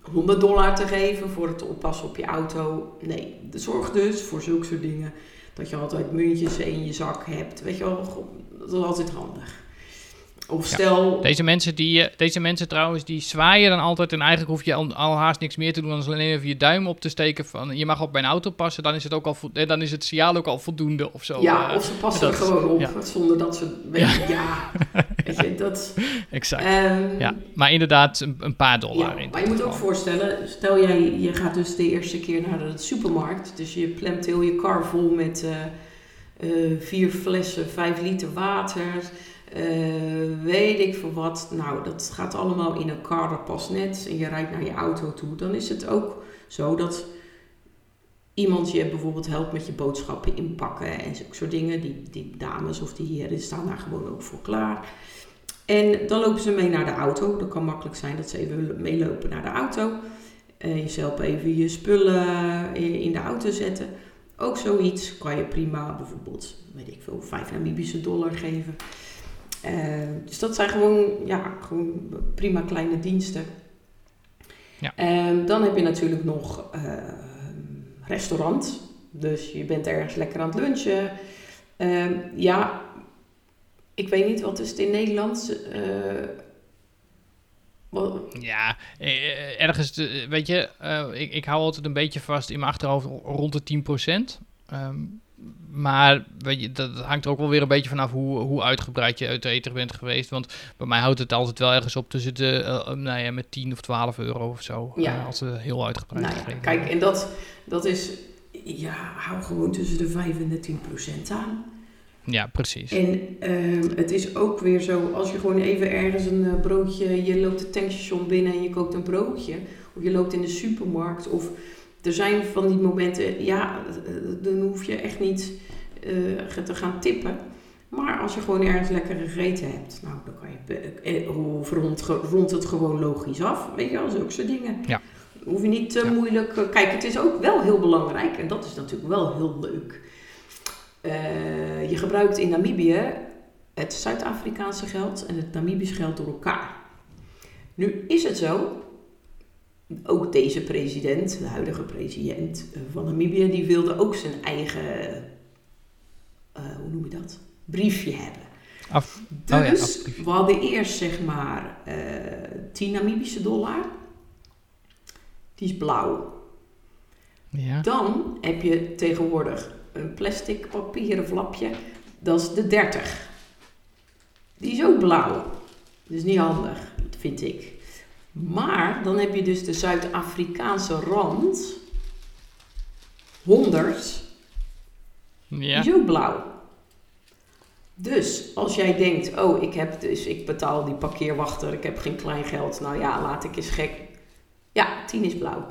100 dollar te geven voor het oppassen op je auto. Nee, zorg dus voor zulke soort dingen dat je altijd muntjes in je zak hebt. Weet je wel, dat is altijd handig. Of stel... Deze, mensen die, eh, deze mensen trouwens, die zwaaien dan altijd. En eigenlijk hoef je al, al, haast niks meer te doen dan alleen even je duim op te steken. Van, je mag op bij een auto passen, dan is het, ook al, eh, dan is het signaal ook al voldoende of zo. Ja, uh, of ze passen er gewoon op, ja. zonder dat ze... Ja weet je, dat... Exact, um, ja. Maar inderdaad, een, een paar dollar. Ja, maar je moet ook voorstellen, stel jij, je gaat dus de eerste keer naar de supermarkt. Dus je plemt heel je kar vol met... Uh, uh, vier flessen, vijf liter water, uh, weet ik veel wat. Nou, dat gaat allemaal in een kar, dat past net. En je rijdt naar je auto toe. Dan is het ook zo dat iemand je bijvoorbeeld helpt met je boodschappen inpakken en zulke soort dingen. Die, die dames of die heren staan daar gewoon ook voor klaar. En dan lopen ze mee naar de auto. Dat kan makkelijk zijn dat ze even meelopen naar de auto. Uh, jezelf even je spullen in de auto zetten. Ook zoiets kan je prima bijvoorbeeld, weet ik veel, 5 Namibische dollar geven. Uh, dus dat zijn gewoon, ja, gewoon prima kleine diensten. Ja. Uh, dan heb je natuurlijk nog uh, restaurant. Dus je bent ergens lekker aan het lunchen. Ehm, ja, ik weet niet, wat is het in Nederland? Eh, ja, eh, ergens, weet je, uh, ik, ik hou altijd een beetje vast in mijn achterhoofd rond de 10%. Um, maar weet je, dat hangt er ook wel weer een beetje vanaf hoe, hoe uitgebreid je uit eten bent geweest. Want bij mij houdt het altijd wel ergens op tussen de, uh, nou ja, met 10 of 12 euro of zo. Ja. Uh, als ze heel uitgebreid nou ja, Kijk, en dat, dat is, ja, hou gewoon tussen de 5 en de 10 procent aan. Ja, precies. En uh, het is ook weer zo, als je gewoon even ergens een uh, broodje, je loopt het tankstation binnen en je koopt een broodje. Of je loopt in de supermarkt. Of er zijn van die momenten, ja, dan hoef je echt niet uh, te gaan tippen. Maar als je gewoon ergens lekker gegeten hebt, nou, dan kan je rond, rond het gewoon logisch af. Weet je wel, zulke soort dingen. Ja. Hoef je niet te ja. moeilijk. Kijk, het is ook wel heel belangrijk en dat is natuurlijk wel heel leuk uh, je gebruikt in Namibië het Zuid-Afrikaanse geld en het Namibisch geld door elkaar. Nu is het zo, ook deze president, de huidige president van Namibië, die wilde ook zijn eigen, uh, hoe noem je dat, briefje hebben. Af, dus oh ja, we hadden eerst zeg maar uh, 10 Namibische dollar. Die is blauw. Ja. Dan heb je tegenwoordig een plastic papieren flapje. Dat is de 30. Die is ook blauw. Is niet handig, vind ik. Maar dan heb je dus de Zuid-Afrikaanse rand. 100 Ja. is ook blauw. Dus als jij denkt, oh, ik heb dus, ik betaal die parkeerwachter, ik heb geen klein geld. Nou ja, laat ik eens gek. Ja, 10 is blauw.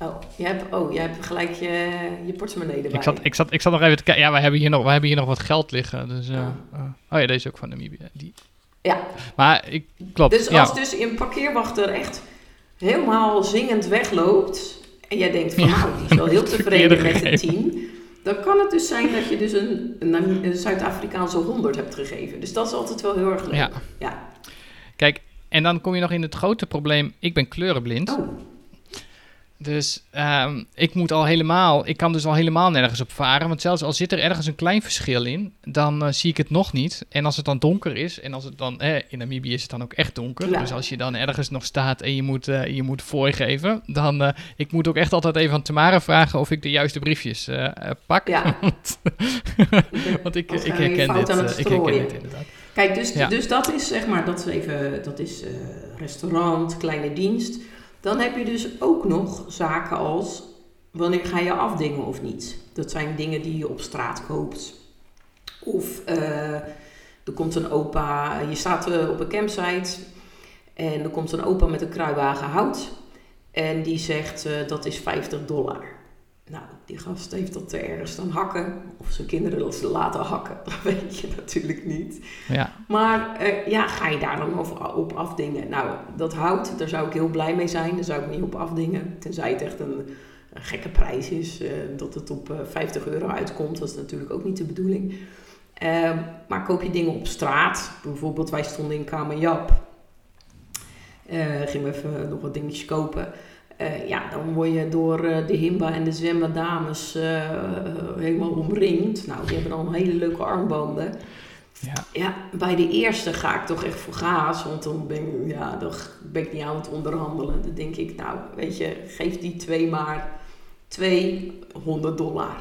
Oh, je hebt, oh, jij hebt gelijk je, je portemonnee erbij. Ik zat, ik, zat, ik zat nog even te kijken. Ja, we hebben hier nog, we hebben hier nog wat geld liggen. Dus, Ja. eh, oh ja, deze is ook van Namibië. Die. Ja. Maar ik, klopt. Dus ja. als dus een parkeerwachter echt helemaal zingend wegloopt en jij denkt van Ja, nou, die is wel heel het tevreden met gegeven. 10, dan kan het dus zijn dat je dus een, een, een Zuid-Afrikaanse 100 hebt gegeven. Dus dat is altijd wel heel erg leuk. Ja. ja. Kijk, en dan kom je nog in het grote probleem. Ik ben kleurenblind. Oh, Dus ehm, ik moet al helemaal, ik kan dus al helemaal nergens op varen. Want zelfs al zit er ergens een klein verschil in, dan eh, zie ik het nog niet. En als het dan donker is, en als het dan, eh, in Namibië is het dan ook echt donker. Ja. Dus als je dan ergens nog staat en je moet, eh, je moet voorgeven, dan, eh ik moet ook echt altijd even aan Tamara vragen of ik de juiste briefjes pak. Ja. Want, want ik, ik herken dit, ik herken dit inderdaad. Kijk, dus, Ja. dus dat is zeg maar, dat is even, dat is restaurant, kleine dienst. Dan heb je dus ook nog zaken als, wanneer ga je afdingen of niet? Dat zijn dingen die je op straat koopt. Of eh, er komt een opa, je staat eh, op een campsite en er komt een opa met een kruiwagen hout. En die zegt, eh, dat is 50 dollar. Nou, die gast heeft dat ergens dan hakken. Of zijn kinderen dat ze laten hakken. Dat weet je natuurlijk niet. Ja, Maar eh, ja, ga je daar dan over, op afdingen? Nou, dat hout, daar zou ik heel blij mee zijn. Daar zou ik niet op afdingen. Tenzij het echt een, een gekke prijs is. eh, dat het op eh, 50 euro uitkomt. Dat is natuurlijk ook niet de bedoeling. Ehm, maar koop je dingen op straat. Bijvoorbeeld, wij stonden in Kamerjap. Eh gingen we even nog wat dingetjes kopen. Eh, ja, dan word je door eh, de Himba en de Zwemba dames eh, helemaal omringd. Nou, die hebben dan hele leuke armbanden. ja. Ja, bij de eerste ga ik toch echt voor gaas, want dan ben, ik- ja, dan ben ik niet aan het onderhandelen. Dan denk ik, nou, weet je, geef die twee maar 200 dollar.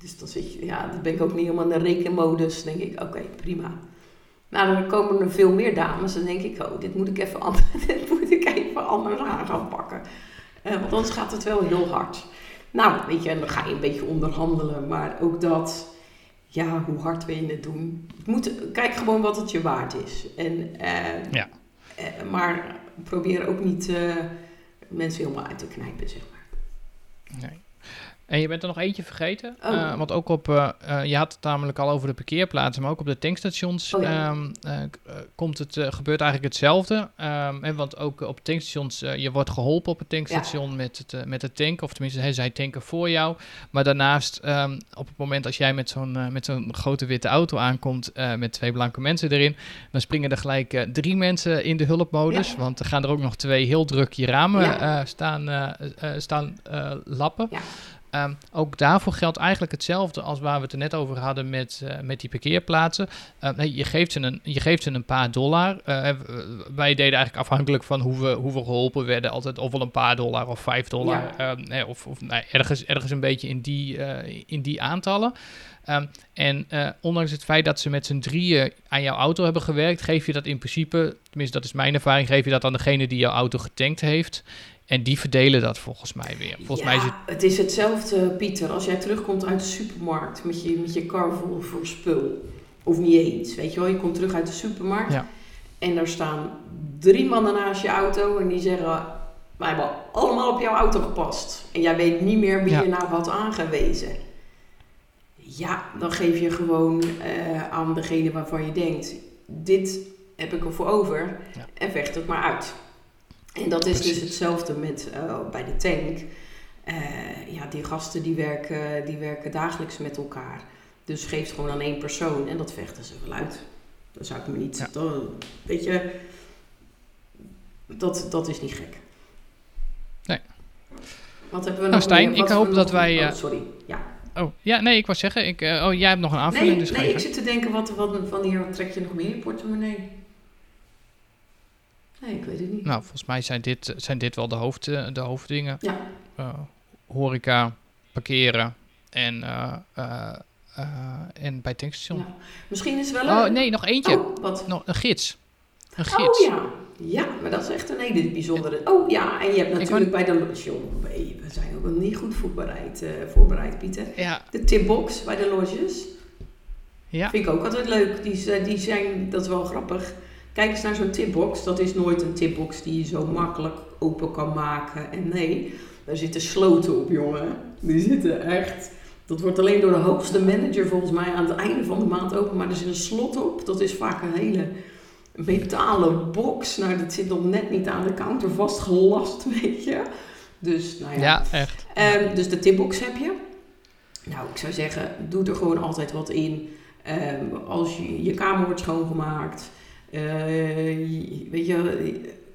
Dus dan zit je, ja, dan ben ik ook niet helemaal in de rekenmodus. Dan denk ik, oké, prima. Nou, dan komen er veel meer dames. Dan denk ik, oh, dit moet ik even, dit moet ik even anders aan gaan pakken. Want anders gaat het wel heel hard. Nou, weet je, en dan ga je een beetje onderhandelen. Maar ook dat, ja, hoe hard wil je het doen? Het moet, kijk gewoon wat het je waard is. En, eh, Ja. eh, maar probeer ook niet eh, mensen helemaal uit te knijpen, zeg maar. Nee. En je bent er nog eentje vergeten. Oh. Eh, want ook op, eh, eh, je had het namelijk al over de parkeerplaatsen, maar ook op de tankstations Oh ja. ehm, eh, eh, komt het, gebeurt eigenlijk hetzelfde. Ehm, en want ook op tankstations, je wordt geholpen op het tankstation met, het, met het tanken, of tenminste, zij tanken voor jou. Maar daarnaast, ehm, op het moment als jij met zo'n met zo'n grote witte auto aankomt met twee blanke mensen erin, dan springen er gelijk drie mensen in de hulpmodus. Ja. Want er gaan er ook nog twee heel druk je ramen staan, staan lappen. Ja. Ehm, ook daarvoor geldt eigenlijk hetzelfde als waar we het er net over hadden met, eh, met die parkeerplaatsen. Eh, nee, je, geeft ze een, je geeft ze een paar dollar. Eh, eh, wij deden eigenlijk afhankelijk van hoe we, hoe we geholpen werden, altijd of wel een paar dollar of vijf dollar. Ehm, nee, of of nee, ergens, ergens een beetje in die, in die aantallen. Ehm, en ondanks het feit dat ze met z'n drieën aan jouw auto hebben gewerkt, geef je dat in principe, tenminste dat is mijn ervaring, geef je dat aan degene die jouw auto getankt heeft. En die verdelen dat volgens mij weer. Volgens ja, mij is het het is hetzelfde, Pieter. Als jij terugkomt uit de supermarkt met je, met je kar vol voor spul. Of niet eens, weet je wel. Je komt terug uit de supermarkt. Ja. En daar staan drie mannen naast je auto. En die zeggen, wij hebben allemaal op jouw auto gepast. En jij weet niet meer wie Ja. je nou had aangewezen. Ja, dan geef je gewoon eh, aan degene waarvan je denkt, dit heb ik ervoor over. Ja. En vecht het maar uit. En dat is dus hetzelfde met eh, bij de tank. Eh, ja, die gasten die werken, die werken dagelijks met elkaar. Dus geef het gewoon aan één persoon en dat vechten ze wel uit. Dat zou ik me niet... Ja. dat- weet je, dat, dat is niet gek. Nee. Wat hebben we Nou, nog Stijn, meer? ik hoop dat nog- wij, Oh, eh, sorry. Ja. Oh, ja, nee, ik wou zeggen, ik, oh, jij hebt nog een aanvulling, Nee, dus nee, je ik zit te denken, wat, wat, wanneer trek je nog meer in je portemonnee? Nee, ik weet het niet. Nou, volgens mij zijn dit, zijn dit wel de, hoofd, eh, de hoofddingen. Ja. Eh, horeca, parkeren en, eh, eh, eh, en bij tankstation. Ja. Misschien is wel Oh, een... nee, nog eentje. Oh, wat? Nog een gids. Een Oh ja, Ja, maar dat is echt een hele bijzondere. Oh ja, en je hebt natuurlijk bij de. John, we zijn ook wel niet goed voorbereid, voorbereid Pieter. Ja. De tipbox bij de lodges. Ja. Vind ik ook altijd leuk. Die, die zijn, dat is wel grappig. Kijk eens naar zo'n tipbox. Dat is nooit een tipbox die je zo makkelijk open kan maken. En nee, daar zitten sloten op, jongen. Die zitten echt. Dat wordt alleen door de hoogste manager volgens mij aan het einde van de maand open. Maar er zit een slot op. Dat is vaak een hele metalen box. Nou, dat zit nog net niet aan de counter vastgelast, weet je. Dus, nou ja. Ja, echt. Um, dus de tipbox heb je. Nou, ik zou zeggen, doe er gewoon altijd wat in. Um, als je, je kamer wordt schoongemaakt. Uh, weet je,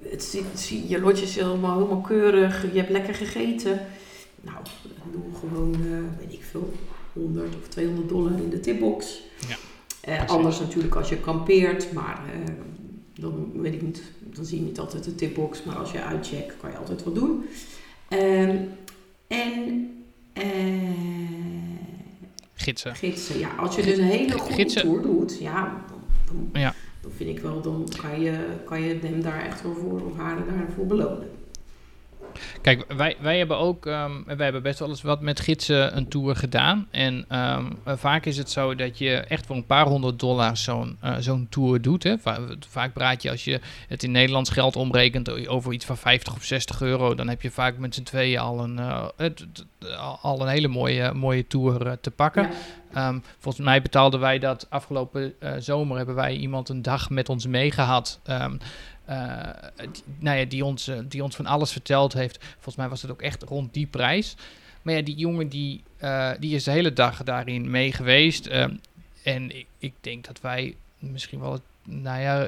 het je lotje is helemaal, helemaal keurig. Je hebt lekker gegeten. Nou, doe gewoon, uh, weet ik veel, 100 of 200 dollar in de tipbox. Ja. Uh, anders natuurlijk als je kampeert, maar dan weet ik niet, dan zie je niet altijd de tipbox, maar als je uitcheckt kan je altijd wat doen. Um, en gidsen. Gidsen, ja. Als je dus een hele goede gidsen. tour doet, ja dan, dan, ja, dan, vind ik wel, dan kan je, kan je hem daar echt wel voor of haar daarvoor belonen. Kijk, wij, wij hebben ook, um, wij hebben best wel eens wat met gidsen een tour gedaan. En um, vaak is het zo dat je echt voor een paar honderd dollar zo'n uh, zo'n tour doet. Hè. Va vaak praat je, als je het in Nederlands geld omrekent, over iets van 50 of 60 euro. Dan heb je vaak met z'n tweeën al een, uh, het, al een hele mooie, mooie tour uh, te pakken. Ja. Um, volgens mij betaalden wij dat afgelopen zomer, hebben wij iemand een dag met ons meegehad. Die, nou ja, die, ons, die ons van alles verteld heeft. Volgens mij was het ook echt rond die prijs. Maar ja, die jongen die, uh, die is de hele dag daarin mee geweest. Uh, en ik, ik, denk dat wij misschien wel, nou ja,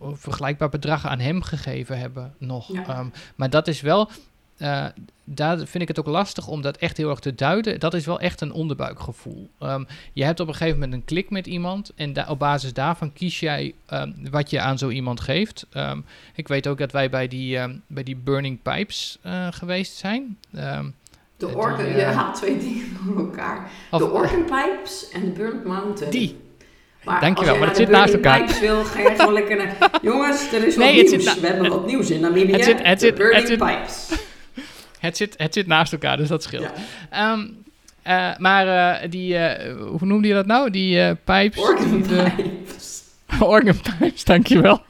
een vergelijkbaar bedrag aan hem gegeven hebben nog. Ja. Um, maar dat is wel, uh, daar vind ik het ook lastig om dat echt heel erg te duiden. Dat is wel echt een onderbuikgevoel. Um, je hebt op een gegeven moment een klik met iemand en da op basis daarvan kies jij um, wat je aan zo iemand geeft. Um, ik weet ook dat wij bij die, bij die Burning Pipes uh, geweest zijn. de organ, die, uh, je haalt twee dingen door elkaar. Of, de Organ Pipes en de Burnt Mountain. Die. Maar Dankjewel, maar het zit naast elkaar. Pipes wil, ga je gewoon lekker naar... Jongens, er is wat nee, nieuws. We hebben wat nieuws in Namibië. Het zit, het zit, het zit, Pipes. Het zit, het zit naast elkaar, dus dat scheelt. Ja. Um, uh, maar uh, die, uh, hoe noemde je dat nou? Die pipes. Organ pipes. organ pipes, dankjewel.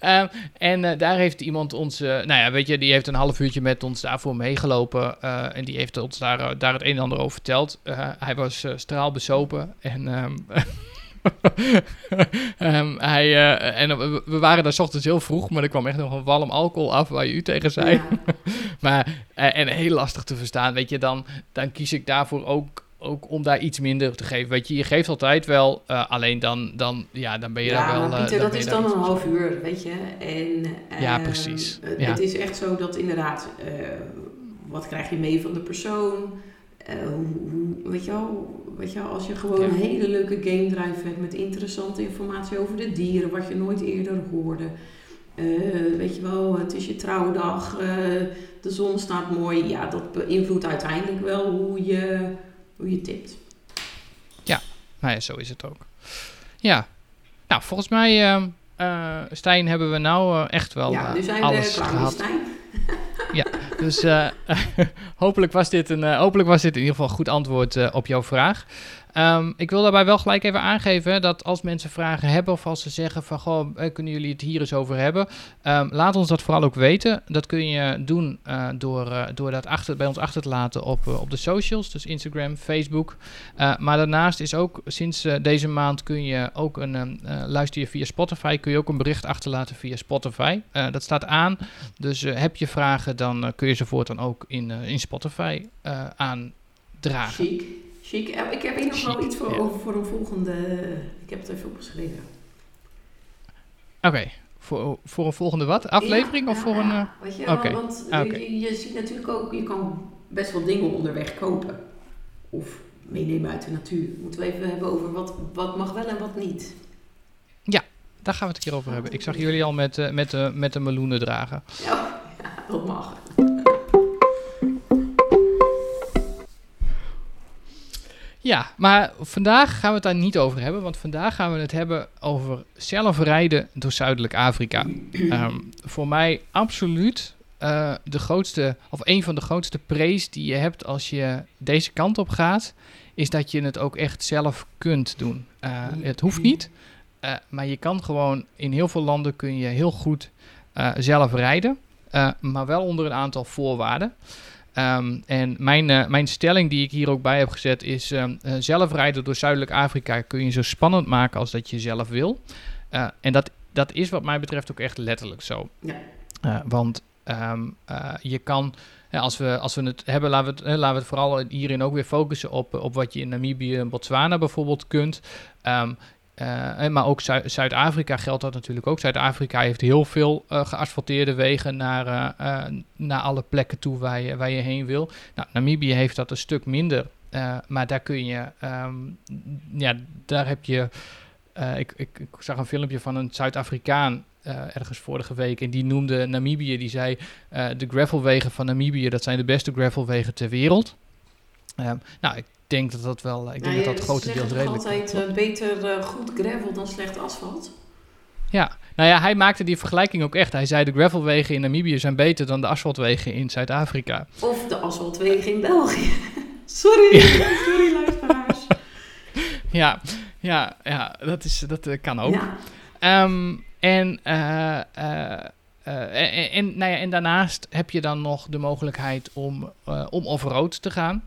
um, en daar heeft iemand ons, nou ja, weet je, die heeft een half uurtje met ons daarvoor meegelopen. en die heeft ons daar, daar het een en ander over verteld. hij was straalbezopen en... Um, um, hij, uh, en we, we waren daar s ochtends heel vroeg, maar er kwam echt nog een walm alcohol af waar je u tegen zei. Ja. maar, uh, en heel lastig te verstaan, weet je, dan, dan kies ik daarvoor ook, ook om daar iets minder te geven. Weet je, je geeft altijd wel, alleen dan, dan, ja, dan ben je ja, daar wel... Maar Pieter, dat is dan een half uur, weet je. En, ja, precies. Ja. Het is echt zo dat inderdaad, wat krijg je mee van de persoon... Uh, hoe, weet, je wel, weet je wel, als je gewoon ja. een hele leuke game drive hebt met interessante informatie over de dieren, wat je nooit eerder hoorde. Uh, weet je wel, het is je trouwdag, uh, de zon staat mooi. Ja, dat beïnvloedt uiteindelijk wel hoe je, hoe je tipt. Ja, nou ja, zo is het ook. Ja, nou volgens mij, uh, Stijn, hebben we nou echt wel ja, nu zijn alles we klaar gehad. Stijn. Ja, dus uh, hopelijk, was dit een, uh, hopelijk was dit in ieder geval een goed antwoord uh, op jouw vraag. Um, ik wil daarbij wel gelijk even aangeven dat als mensen vragen hebben of als ze zeggen van goh, kunnen jullie het hier eens over hebben, um, laat ons dat vooral ook weten. Dat kun je doen uh, door, uh, door dat achter, bij ons achter te laten op, op de socials, dus Instagram, Facebook. maar daarnaast is ook sinds deze maand kun je ook een luister je via Spotify, kun je ook een bericht achterlaten via Spotify. dat staat aan, dus heb je vragen, dan kun je ze voortaan ook in, in Spotify aandragen. Chic. Chic. Ik heb hier nog wel iets voor, ja. over voor een volgende. Ik heb het even opgeschreven. Oké. Okay. Voor, voor een volgende wat? Aflevering ja, of voor een. Uh... Weet je, okay. want okay. je, je, ziet natuurlijk ook, je kan best wel dingen onderweg kopen. Of meenemen uit de natuur. Moeten we even hebben over wat, wat mag wel en wat niet. Ja, daar gaan we het een keer over hebben. Ik zag jullie al met, uh, met, uh, met de meloenen dragen. Ja dat mag. Ja, maar vandaag gaan we het daar niet over hebben, want vandaag gaan we het hebben over zelf rijden door Zuidelijk Afrika. Ehm, voor mij absoluut uh, de grootste, of een van de grootste prees die je hebt als je deze kant op gaat, is dat je het ook echt zelf kunt doen. Uh, het hoeft niet, uh, maar je kan gewoon in heel veel landen kun je heel goed zelf rijden, maar wel onder een aantal voorwaarden. Um, en mijn, uh, mijn stelling die ik hier ook bij heb gezet is: um, uh, zelf rijden door Zuidelijk Afrika kun je zo spannend maken als dat je zelf wil. Uh, en dat, dat is wat mij betreft ook echt letterlijk zo. Ja. want um, je kan, als, we, als we het hebben, laten we het, laten we het vooral hierin ook weer focussen op, op wat je in Namibië en Botswana bijvoorbeeld kunt. Uh, maar ook Zuid-Afrika geldt dat natuurlijk ook. Zuid-Afrika heeft heel veel uh, geasfalteerde wegen naar, uh, naar alle plekken toe waar je, waar je heen wil. Nou, Namibië heeft dat een stuk minder. maar daar kun je, um, ja, daar heb je. Ik, ik, ik, zag een filmpje van een Zuid-Afrikaan ergens vorige week. En die noemde Namibië, die zei: De gravelwegen van Namibië, dat zijn de beste gravelwegen ter wereld. Um, nou, ik denk dat dat wel, ik denk nou, dat dat grotendeels redelijk is. altijd uh, beter uh, goed gravel dan slecht asfalt. Ja, nou ja, hij maakte die vergelijking ook echt. Hij zei de gravelwegen in Namibië zijn beter dan de asfaltwegen in Zuid-Afrika. Of de asfaltwegen in België. sorry, sorry luisteraars. ja, ja, ja, dat, is, dat uh, kan ook. Ja. Um, en, uh, en, en, nou ja, en daarnaast heb je dan nog de mogelijkheid om, om off-road te gaan.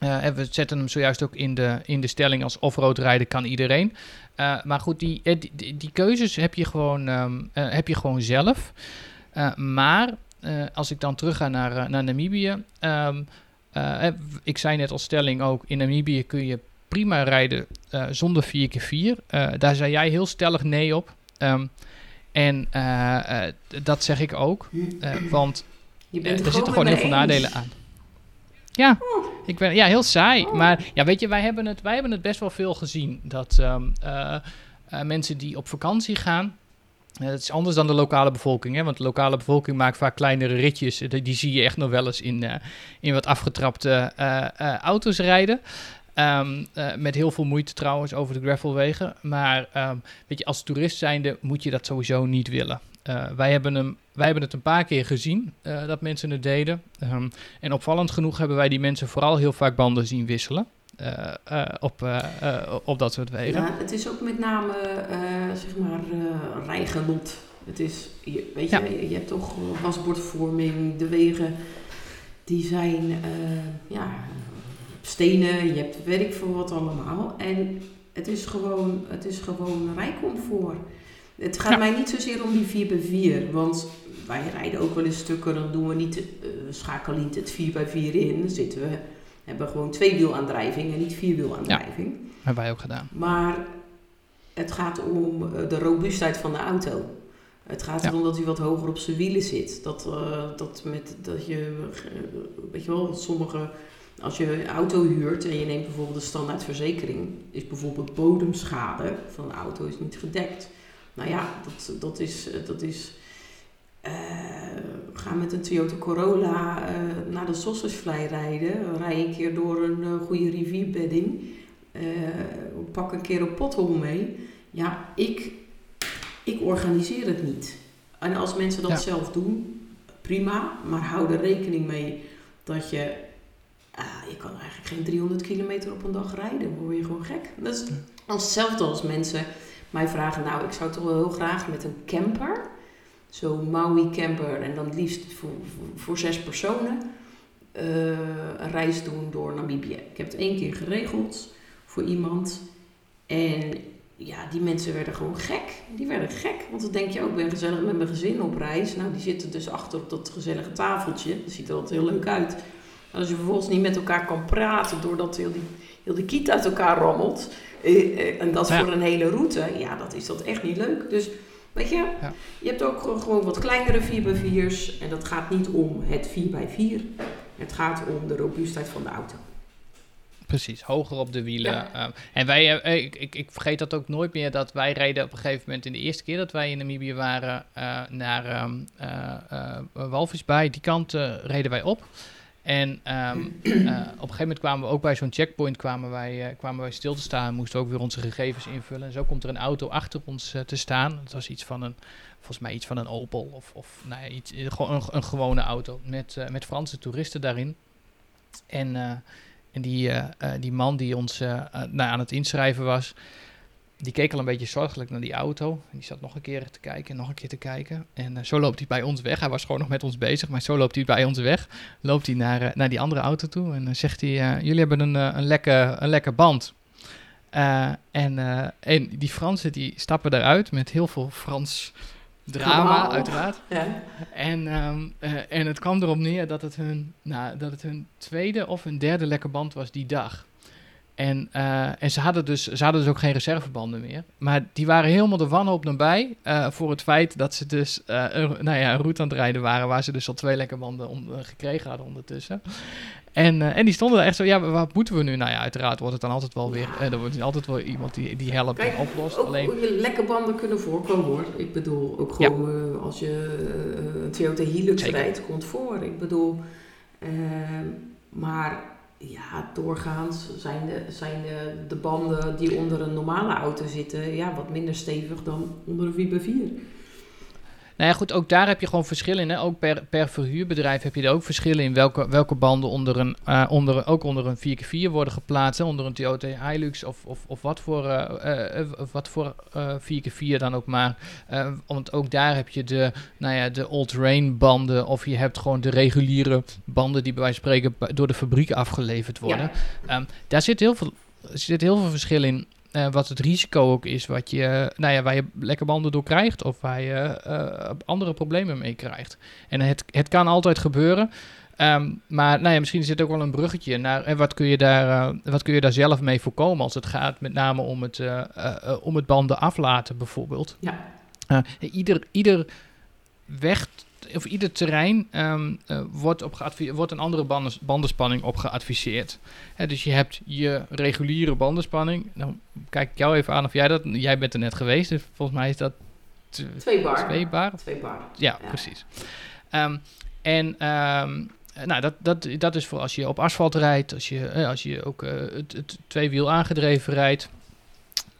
Uh, en we zetten hem zojuist ook in de, in de stelling als off-road rijden kan iedereen. Uh, maar goed, die, die, die, keuzes heb je gewoon, um, uh, heb je gewoon zelf. maar als ik dan terug ga naar, naar Namibië. Um, ik zei net als stelling ook, in Namibië kun je prima rijden zonder 4x4. daar zei jij heel stellig nee op. Um, en dat zeg ik ook. want er zitten gewoon heel veel nadelen aan. Ja, ik ben, ja, heel saai. Maar ja, weet je, wij hebben het, wij hebben het best wel veel gezien. Dat um, uh, uh, mensen die op vakantie gaan. Uh, dat is anders dan de lokale bevolking. Hè? Want de lokale bevolking maakt vaak kleinere ritjes. Die, die zie je echt nog wel eens in, in wat afgetrapte auto's rijden. Um, met heel veel moeite trouwens over de gravelwegen. Maar um, weet je, als toerist zijnde moet je dat sowieso niet willen. Uh, wij, hebben hem, wij hebben het een paar keer gezien uh, dat mensen het deden. Um, en opvallend genoeg hebben wij die mensen vooral heel vaak banden zien wisselen. Uh, op, op dat soort wegen. Ja, het is ook met name zeg maar rijgenot. Het is, je, weet je, je hebt toch wasbordvorming, de wegen die zijn ja, stenen, je hebt werk voor wat allemaal. En het is gewoon, het is gewoon rijcomfort. Het gaat mij niet zozeer om die 4x4, want wij rijden ook wel eens stukken, dan doen we niet, uh, schakelen niet het 4x4 in, dan zitten we, hebben gewoon tweewielaandrijving en niet vierwielaandrijving. Ja, hebben wij ook gedaan. Maar het gaat om uh, de robuustheid van de auto. Het gaat erom dat hij wat hoger op zijn wielen zit. Dat, uh, dat, met, dat je, weet je wel, sommige, als je een auto huurt en je neemt bijvoorbeeld de standaardverzekering, is bijvoorbeeld bodemschade van de auto is niet gedekt. Nou ja, dat, dat is. Dat is uh, ga met een Toyota Corolla uh, naar de Sossusvlei rijden. Rij een keer door een uh, goede rivierbedding. pak een keer een pothol mee. Ja, ik, ik organiseer het niet. En als mensen dat zelf doen, prima. Maar hou er rekening mee dat je... je kan eigenlijk geen 300 kilometer op een dag rijden. Dan word je gewoon gek. Dat is hetzelfde als mensen mij vragen, nou, ik zou toch wel heel graag met een camper, zo'n Maui camper, en dan liefst voor, voor, zes personen, uh, een reis doen door Namibië. Ik heb het één keer geregeld voor iemand. En ja, die mensen werden gewoon gek. Die werden gek. Want dan denk je ook, ik ben gezellig met mijn gezin op reis. Nou, die zitten dus achter op dat gezellige tafeltje. Dat ziet er altijd heel leuk uit. als je vervolgens niet met elkaar kan praten, doordat heel die, heel die kiet uit elkaar rammelt eh, eh, en dat voor een hele route, ja, dat is dat echt niet leuk. Dus weet je, ja. je hebt ook gewoon wat kleinere 4x4's. En dat gaat niet om het 4x4. Het gaat om de robuustheid van de auto. Precies, hoger op de wielen. Uh, en wij, uh, ik, ik, ik, vergeet dat ook nooit meer, dat wij reden op een gegeven moment in de eerste keer dat wij in Namibië waren uh, naar um, Walvisbaai. Die kant reden wij op. En ehm, eh, op een gegeven moment kwamen we ook bij zo'n checkpoint kwamen wij, kwamen wij stil te staan en moesten ook weer onze gegevens invullen. En zo komt er een auto achter ons te staan. Het was iets van een, volgens mij iets van een Opel of, of nou iets, gewoon een, een, gewone auto met, met Franse toeristen daarin. En, en die, die man die ons nou, aan het inschrijven was, die keek al een beetje zorgelijk naar die auto. En die zat nog een keer te kijken, nog een keer te kijken. En uh, zo loopt hij bij ons weg. Hij was gewoon nog met ons bezig, maar zo loopt hij bij ons weg. Loopt hij naar, uh, naar die andere auto toe en dan zegt hij: Jullie hebben een, een, lekker, een lekker band. en, en die Fransen die stappen eruit met heel veel Frans drama, uiteraard. Ja. En, um, en het kwam erop neer dat het, hun, nou, dat het hun tweede of hun derde lekker band was die dag. En, uh, en ze, hadden dus, ze hadden dus ook geen reservebanden meer. Maar die waren helemaal de wanhoop nabij uh, voor het feit dat ze dus uh, een, nou ja, een route aan het rijden waren... waar ze dus al twee lekker banden om, gekregen hadden ondertussen. En, en die stonden er echt zo, ja, wat moeten we nu? Nou ja, uiteraard wordt het dan altijd wel weer... er wordt altijd wel iemand die, die helpt en oplost. Ook, alleen... lekker banden kunnen voorkomen hoor. Ik bedoel, ook gewoon ja. als je een Toyota Hilux Zeker. rijdt, komt voor. Ik bedoel, maar ja, doorgaans zijn, de, zijn de, de banden die onder een normale auto zitten ja, wat minder stevig dan onder een 4x4. Nou ja, goed, ook daar heb je gewoon verschillen in. Hè? Ook per, per verhuurbedrijf heb je er ook verschillen in welke, welke banden onder een, uh, onder, ook onder een 4x4 worden geplaatst. Hè? Onder een Toyota Hilux of, of, of wat voor, uh, uh, wat voor 4x4 dan ook maar. want ook daar heb je de, nou ja, de all-terrain banden of je hebt gewoon de reguliere banden die bij wijze van spreken door de fabriek afgeleverd worden. Ja. Um, daar zit heel veel, zit heel veel verschil in. Uh, wat het risico ook is, wat je, nou ja, waar je lekker banden door krijgt of waar je uh, andere problemen mee krijgt. En het, het kan altijd gebeuren. Um, maar nou ja, misschien zit ook wel een bruggetje naar en wat kun, je daar, uh, wat kun je daar zelf mee voorkomen als het gaat met name om het, om het banden aflaten bijvoorbeeld. Ja. ieder, ieder weg of ieder terrein um, uh, wordt, op wordt een andere banden, bandenspanning op geadviseerd. dus je hebt je reguliere bandenspanning. Dan kijk ik jou even aan of jij dat... Jij bent er net geweest, dus volgens mij is dat... Twee bar. Twee bar? Twee bar. Ja, precies. Um, en... Um, nou, dat, dat, dat is voor als je op asfalt rijdt, als je, eh, als je ook uh, het, het tweewiel aangedreven rijdt.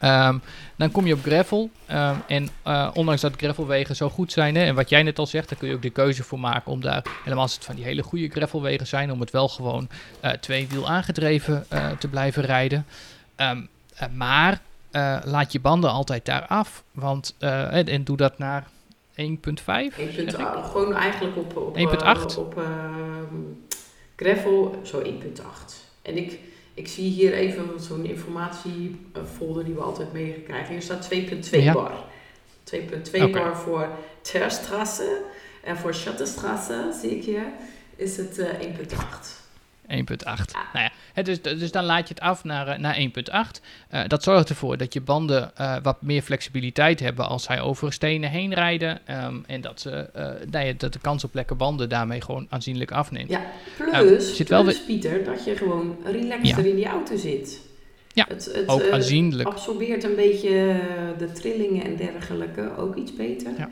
Um, dan kom je op gravel. Um, en uh, ondanks dat gravelwegen zo goed zijn, hè, en wat jij net al zegt, daar kun je ook de keuze voor maken om daar, helemaal als het van die hele goede gravelwegen zijn, om het wel gewoon uh, twee wiel aangedreven uh, te blijven rijden. Um, maar laat je banden altijd daar af. Want, en, en doe dat naar 1.5. 1.8. Gewoon eigenlijk op, op, 1.8. op, op gravel, zo 1.8. En ik ik zie hier even zo'n informatiefolder die we altijd meekrijgen. Hier staat 2.2 bar. 2.2 bar voor Terstrasse en voor Schattenstrasse, zie ik hier, is het uh, 1.8. 1.8. Nou ja, het is, dus dan laat je het af naar, eh, naar 1.8. Uh, eh, dat zorgt ervoor dat je banden uh, wat meer flexibiliteit hebben als zij over stenen heen rijden. Um, en dat, ze, uh, dat de kans op lekke banden daarmee gewoon aanzienlijk afneemt. Ja, plus, zit wel plus Pieter, dat je gewoon relaxter ja. in die auto zit. Ja, het, het, ook aanzienlijk. absorbeert een beetje de trillingen en dergelijke ook iets beter. Ja.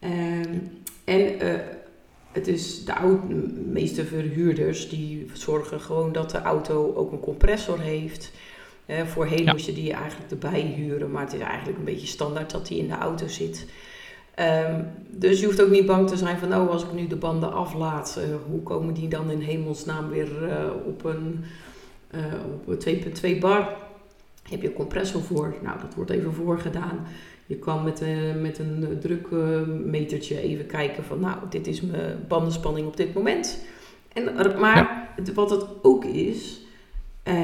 Um, en het is de, meeste verhuurders die zorgen gewoon dat de auto ook een compressor heeft. Eh, voorheen moest je die eigenlijk erbij huren, maar het is eigenlijk een beetje standaard dat die in de auto zit. Um, dus je hoeft ook niet bang te zijn van, oh, als ik nu de banden aflaat, uh, hoe komen die dan in hemelsnaam weer uh, op een, op een 2.2 bar? Heb je een compressor voor? Nou, dat wordt even voorgedaan. Je kan met, uh, met een uh, drukmetertje even kijken van nou, dit is mijn bandenspanning op dit moment. En, maar wat het ook is, uh,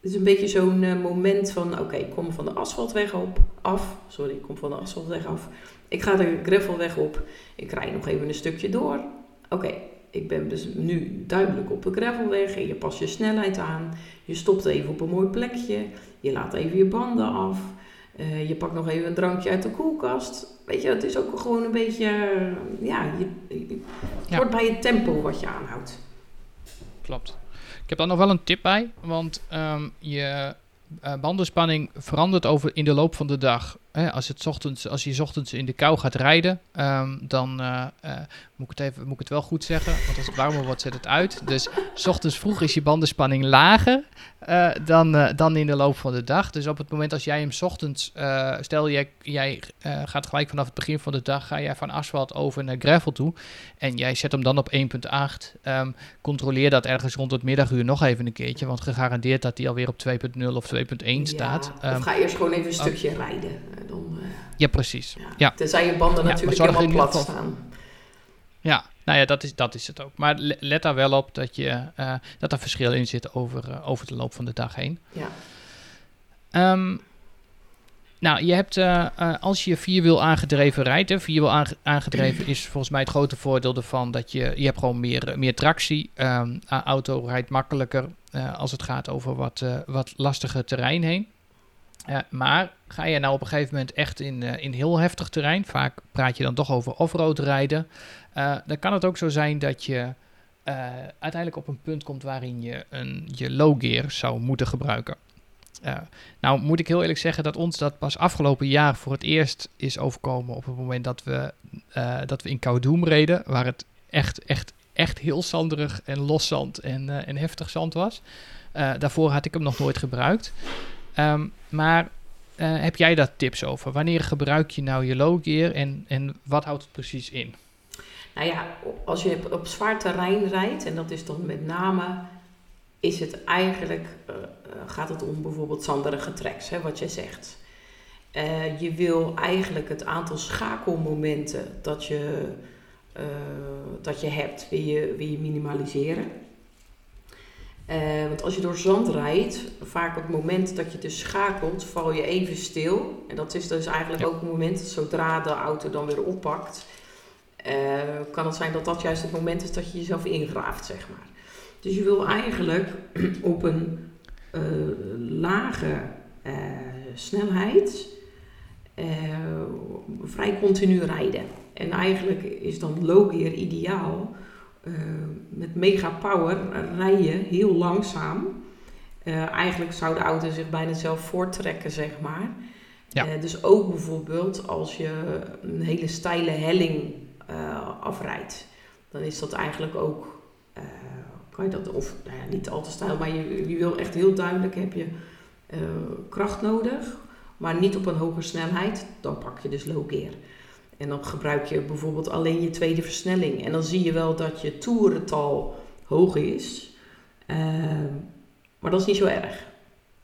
het is een beetje zo'n moment van oké, ik kom van de asfaltweg op, af. Sorry, ik kom van de asfaltweg af. Ik ga de gravelweg op. Ik rij nog even een stukje door. Oké, ik ben dus nu duidelijk op de gravelweg. En je past je snelheid aan. Je stopt even op een mooi plekje. Je laat even je banden af. Uh, je pakt nog even een drankje uit de koelkast. Weet je, het is ook gewoon een beetje, uh, ja, je, je ja. bij het tempo wat je aanhoudt. Klopt. Ik heb daar nog wel een tip bij, want um, je uh, bandenspanning verandert over in de loop van de dag als, het ochtends, als je ochtends in de kou gaat rijden, ehm, dan eh, eh, moet, ik het even, moet ik het wel goed zeggen. Want als het warmer wordt, zet het uit. Dus ochtends vroeg is je bandenspanning lager eh, dan, dan in de loop van de dag. Dus op het moment als jij hem ochtends, stel jij, jij gaat gelijk vanaf het begin van de dag, ga jij van asfalt over naar gravel toe. En jij zet hem dan op 1.8. ehm, controleer dat ergens rond het middaguur nog even een keertje. Want gegarandeerd dat hij alweer op 2.0 of 2.1 staat. Ja, Ehm, of ga eerst gewoon even een stukje rijden. Eh, Dan, ja, precies. ja. Ja. Tenzij je banden Ja, natuurlijk helemaal plat staan. Ja, nou ja, dat is, dat is het ook. Maar le- let daar wel op dat, je, eh, dat er verschil in zit over, eh, over de loop van de dag heen. Ja. Ehm, nou, je hebt, als je vierwiel aangedreven rijdt, hè, vierwiel aange- aangedreven is volgens mij het grote voordeel ervan dat je, je hebt gewoon meer, meer tractie. Een auto rijdt makkelijker als het gaat over wat, wat lastiger terrein heen. Eh, maar ga je nou op een gegeven moment echt in, eh, in heel heftig terrein, vaak praat je dan toch over offroad rijden, eh, dan kan het ook zo zijn dat je uiteindelijk op een punt komt waarin je een, je low gear zou moeten gebruiken. Nou moet ik heel eerlijk zeggen dat ons dat pas afgelopen jaar voor het eerst is overkomen op het moment dat we, dat we in Koudoum reden, waar het echt, echt, echt heel zanderig en los zand en, heftig zand was. Daarvoor had ik hem nog nooit gebruikt. Ehm, maar eh, heb jij daar tips over? Wanneer gebruik je nou je low en, en wat houdt het precies in? Nou ja, als je op, zwaar terrein rijdt, en dat is dan met name, is het eigenlijk, eh, eh, gaat het om bijvoorbeeld zanderige tracks, hè, wat jij zegt. Je wil eigenlijk het aantal schakelmomenten dat je, dat je hebt, je minimaliseren. Eh, want als je door zand rijdt, vaak op het moment dat je dus schakelt, val je even stil. En dat is dus eigenlijk Ja. ook het moment, zodra de auto dan weer oppakt, eh, kan het zijn dat dat juist het moment is dat je jezelf ingraaft, zeg maar. Dus je wil eigenlijk op een eh, lage snelheid vrij continu rijden. En eigenlijk is dan low gear ideaal. Eh, met mega power rij je heel langzaam. Eh, eigenlijk zou de auto zich bijna zelf voorttrekken, zeg maar. Ja. Eh, dus ook bijvoorbeeld als je een hele steile helling afrijdt, dan is dat eigenlijk ook, kan je dat, of nou ja, niet al te steil, maar je, je wil echt heel duidelijk, heb je kracht nodig, maar niet op een hoge snelheid, dan pak je dus low gear. En dan gebruik je bijvoorbeeld alleen je tweede versnelling. En dan zie je wel dat je toerental hoog is. Ehm, maar dat is niet zo erg.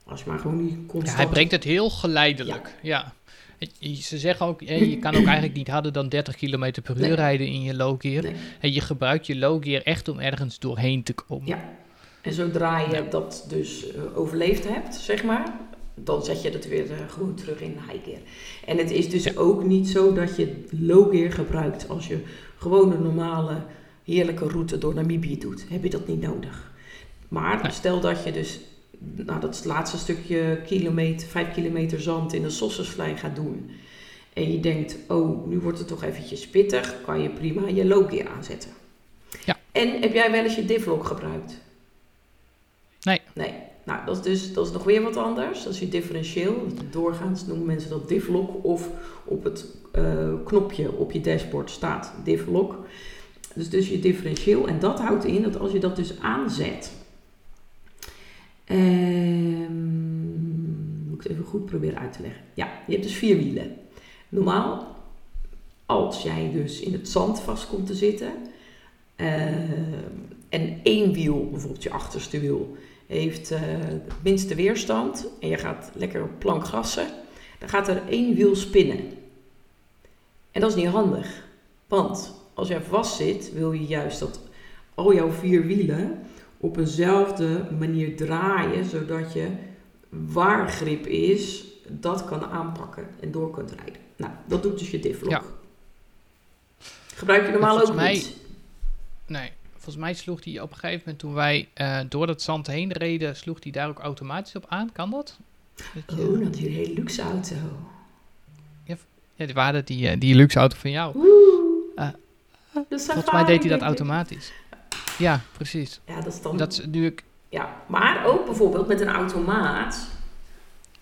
Als je maar gewoon niet Ja, hij brengt het heel geleidelijk. Ja. Ze zeggen ook, je kan ook eigenlijk niet harder dan 30 km per uur Nee. rijden in je low gear. Nee. En je gebruikt je low gear echt om ergens doorheen te komen. Ja. En zodra je dat dus eh, overleefd hebt, zeg maar, dan zet je het weer eh, gewoon terug in high gear. En het is dus ook niet zo dat je low gear gebruikt als je gewoon een normale heerlijke route door Namibië doet. Heb je dat niet nodig. Maar Nee. stel dat je dus nou, dat laatste stukje kilometer, vijf kilometer zand in de Sossusvlei gaat doen. En je denkt, oh, nu wordt het toch eventjes pittig, kan je prima je low gear aanzetten. Ja. En heb jij wel eens je divlock gebruikt? Nee. Nee. Nou, dat is dus dat is nog weer wat anders. Dat is je differentieel. Doorgaans noemen mensen dat divlock. Of op het eh, knopje op je dashboard staat divlock. Dus dus je differentieel. En dat houdt in dat als je dat dus aanzet. Ehm, moet ik het even goed proberen uit te leggen. Ja, je hebt dus vier wielen. Normaal, als jij dus in het zand vast komt te zitten. ehm, en één wiel, bijvoorbeeld je achterste wiel, heeft het minste weerstand en je gaat lekker op plank gassen, dan gaat er één wiel spinnen. En dat is niet handig. Want als jij vast zit, wil je juist dat al jouw vier wielen op eenzelfde manier draaien, zodat je waar grip is, dat kan aanpakken en door kunt rijden. Nou, dat doet dus je divlock. Ja. Gebruik je normaal ook mij- niet. Nee, volgens mij sloeg hij op een gegeven moment toen wij eh, door dat zand heen reden, sloeg hij daar ook automatisch op aan. Kan dat? Dat Oh, dat is een hele luxe auto. ja, die waren die, eh, die luxe auto van jou. Eh, De Volgens mij deed hij dat automatisch. Ja, precies. Ja, dat is dan... Dat is nu ik. Ja, maar ook bijvoorbeeld met een automaat.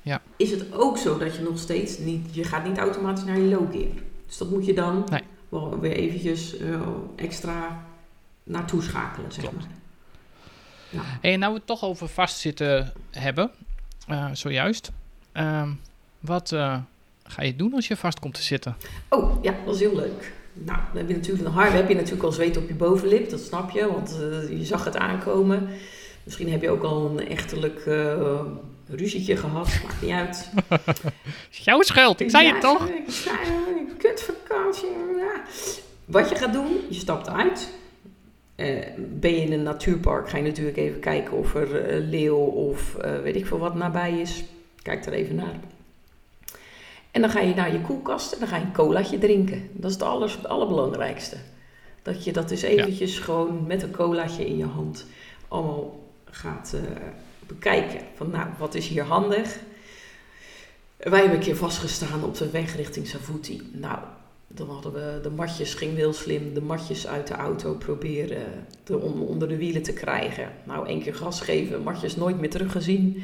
Ja. is het ook zo dat je nog steeds niet, je gaat niet automatisch naar je low gear. Dus dat moet je dan Nee. wel weer eventjes extra naartoe schakelen, zeg Klopt. maar. Ja. Hey, en nou we het toch over vastzitten hebben, eh, zojuist. Ehm, wat eh, ga je doen als je vast komt te zitten? Oh, ja, dat is heel leuk. Nou, dan heb je natuurlijk, dan heb je natuurlijk al zweet op je bovenlip, dat snap je, want eh, je zag het aankomen. Misschien heb je ook al een echtelijk ruzietje gehad, maakt niet uit. Jouw schuld, ik zei Ja, het toch? Ik zei kutvakantie. Ja. Wat je gaat doen, je stapt uit. Eh, ben je in een natuurpark, ga je natuurlijk even kijken of er eh, leeuw of eh, weet ik veel wat nabij is. Kijk er even naar. En dan ga je naar je koelkast en dan ga je een colaatje drinken. Dat is het, aller, het allerbelangrijkste. Dat je dat dus eventjes gewoon met een colaatje in je hand allemaal gaat bekijken. Van nou, wat is hier handig? Wij hebben een keer vastgestaan op de weg richting Savuti. Nou, dan hadden we de matjes, ging heel slim, de matjes uit de auto proberen te, om onder de wielen te krijgen. Nou, één keer gas geven, matjes nooit meer teruggezien.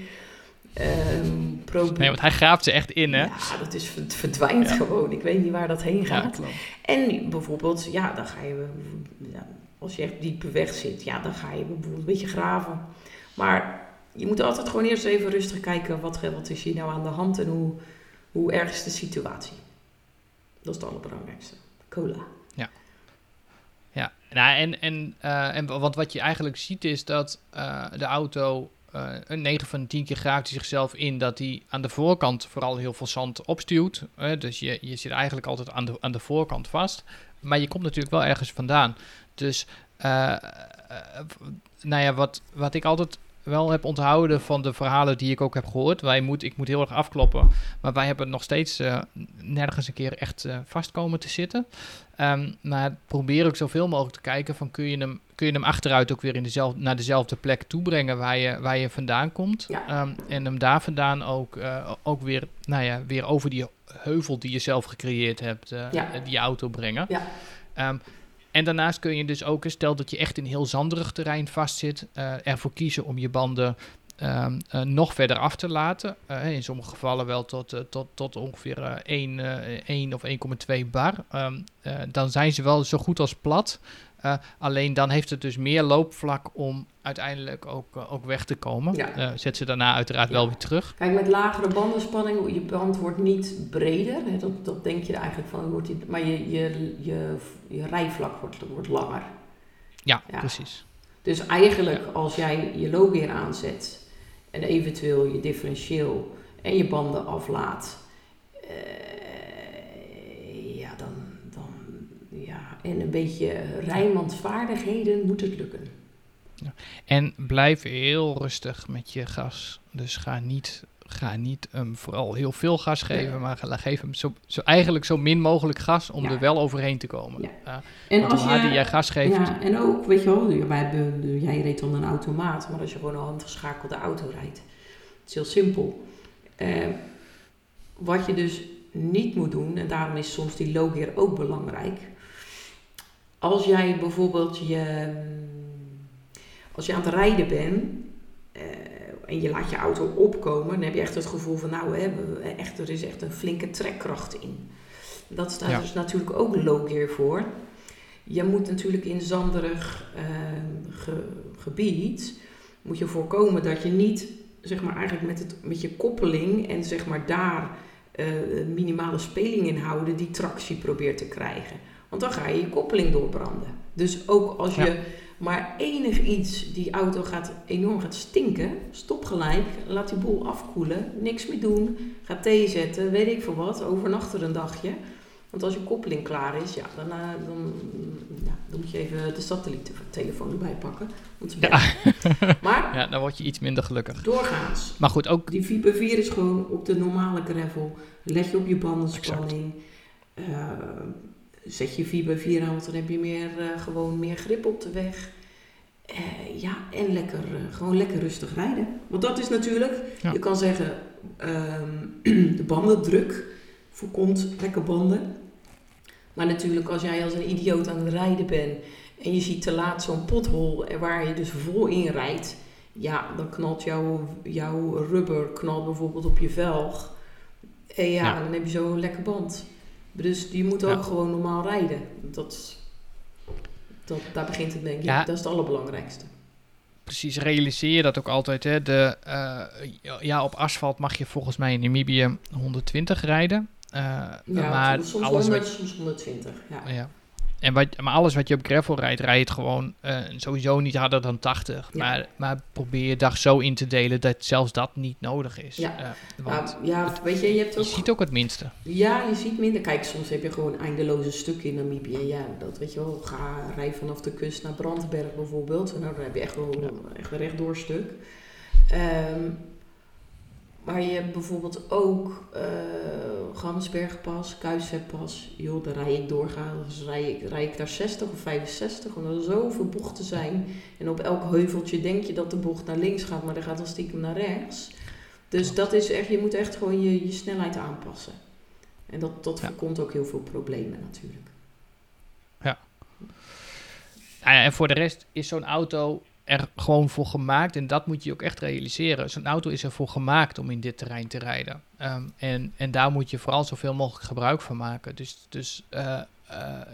Probe- Nee, want hij graaft ze echt in, hè? ja, dat is het verdwijnt Ja. gewoon. Ik weet niet waar dat heen Ja, gaat. klopt. En bijvoorbeeld, ja, dan ga je, ja, als je echt diepe weg zit, ja, dan ga je bijvoorbeeld een beetje graven. Maar je moet altijd gewoon eerst even rustig kijken, wat, wat is hier nou aan de hand en hoe, hoe erg is de situatie. Dat is het allerbelangrijkste. Cola. Ja, nou, en, en, eh, en want wat je eigenlijk ziet is dat eh, de auto eh, een 9 van de 10 keer graaft hij zichzelf in dat hij aan de voorkant vooral heel veel zand opstuwt. hè. dus je, je zit eigenlijk altijd aan de, aan de voorkant vast. Maar je komt natuurlijk wel ergens vandaan. Dus, nou ja, wat, wat ik altijd wel heb onthouden van de verhalen die ik ook heb gehoord. Wij moet, ik moet heel erg afkloppen. Maar wij hebben nog steeds eh, nergens een keer echt eh, vast komen te zitten. Ehm, maar probeer ook zoveel mogelijk te kijken van kun je hem, kun je hem achteruit ook weer in dezelfde, naar dezelfde plek toebrengen waar je, waar je vandaan komt. Ja. Ehm, en hem daar vandaan ook, eh, ook weer, nou ja, weer over die heuvel die je zelf gecreëerd hebt, Ja. die auto brengen. Ja. Ehm, en daarnaast kun je dus ook, stel dat je echt in heel zanderig terrein vastzit, eh ervoor kiezen om je banden ehm, eh, nog verder af te laten. Eh, in sommige gevallen wel tot, eh, tot, tot ongeveer eh 1, eh, 1 of 1,2 bar. Ehm, eh, dan zijn ze wel zo goed als plat. Eh, alleen dan heeft het dus meer loopvlak om uiteindelijk ook, eh, ook weg te komen. Ja. Eh, zet ze daarna uiteraard Ja. wel weer terug. Kijk, met lagere bandenspanning, je band wordt niet breder. Hè, dat, dat denk je eigenlijk van, wordt die, maar je, je, je, je rijvlak wordt, wordt langer. Ja, Ja. precies. Dus eigenlijk als jij je low gear aanzet en eventueel je differentieel en je banden aflaat, eh, ja, dan, dan, ja, en een beetje rijmandvaardigheden moet het lukken. En blijf heel rustig met je gas. Dus ga niet, ga niet hem vooral heel veel gas geven, maar geef hem zo, zo, eigenlijk zo min mogelijk gas om Ja. er wel overheen te komen. Ja. En hoe harder jij gas geeft, Ja, en ook, weet je wel, wij hebben, jij reed dan een automaat, maar als je gewoon een handgeschakelde auto rijdt, het is heel simpel. Eh, wat je dus niet moet doen, en daarom is soms die low gear ook belangrijk. Als jij bijvoorbeeld je, als je aan het rijden bent eh, en je laat je auto opkomen, dan heb je echt het gevoel van, nou, hè, echt, er is echt een flinke trekkracht in. Dat staat Ja. dus natuurlijk ook low gear voor. Je moet natuurlijk in zanderig eh, ge- gebied moet je voorkomen dat je niet zeg maar eigenlijk met, het, met je koppeling en zeg maar daar eh, minimale speling in houden die tractie probeert te krijgen. Want dan ga je je koppeling doorbranden. Dus ook als je Ja. maar enig iets, die auto gaat enorm gaat stinken, stop gelijk, laat die boel afkoelen, niks meer doen, ga thee zetten, weet ik veel wat, overnacht er een dagje. Want als je koppeling klaar is, ja, dan, eh, dan, ja, dan moet je even de satelliettelefoon erbij pakken. bellen. Maar ja, dan word je iets minder gelukkig. doorgaans, Maar goed, ook die Viper 4 is gewoon op de normale gravel. Leg je op je bandenspanning. Eh, zet je 4 bij 4 aan, want dan heb je meer, eh, gewoon meer grip op de weg. Eh, ja, en lekker, eh, gewoon lekker rustig rijden. Want dat is natuurlijk, Ja. je kan zeggen, ehm, de bandendruk voorkomt lekker banden. Maar natuurlijk, als jij als een idioot aan het rijden bent en je ziet te laat zo'n pothol waar je dus vol in rijdt, ja, dan knalt jouw, jouw rubber knalt bijvoorbeeld op je velg. En ja, Ja. dan heb je zo'n lekker band. Dus je moet ook Ja. gewoon normaal rijden. Dat, dat, daar begint het denk ik. Ja. Dat is het allerbelangrijkste. Precies, realiseer je dat ook altijd. Hè? De, eh, ja, op asfalt mag je volgens mij in Namibië 120 rijden. Eh, Ja, maar soms alles 100, wat, soms 120. Ja. ja. En wat, maar alles wat je op gravel rijdt, rijd je het gewoon eh, sowieso niet harder dan 80. Ja. Maar, maar probeer je dag zo in te delen dat zelfs dat niet nodig is. Ja. Eh, want Nou, ja, weet je, je hebt je ook ziet ook het minste. Ja, je ziet minder. Kijk, soms heb je gewoon eindeloze stukken in Namibië. Ja, dat weet je wel. Ga rij vanaf de kust naar Brandberg bijvoorbeeld. Nou, dan heb je echt wel Ja. echt een rechtdoor stuk. Ehm, maar je hebt bijvoorbeeld ook eh Gamsbergpas, Kuisvetpas. Joh, daar rij ik doorgaans. Rij ik, rij ik daar 60 of 65, omdat er zoveel bochten zijn. En op elk heuveltje denk je dat de bocht naar links gaat, maar dan gaat dan stiekem naar rechts. Dus dat is echt, je moet echt gewoon je, je snelheid aanpassen. En dat, dat Ja. voorkomt ook heel veel problemen natuurlijk. Nou ja, en voor de rest is zo'n auto er gewoon voor gemaakt. En dat moet je ook echt realiseren. Zo'n auto is ervoor gemaakt om in dit terrein te rijden. Ehm, en, en daar moet je vooral zoveel mogelijk gebruik van maken. Dus, dus eh,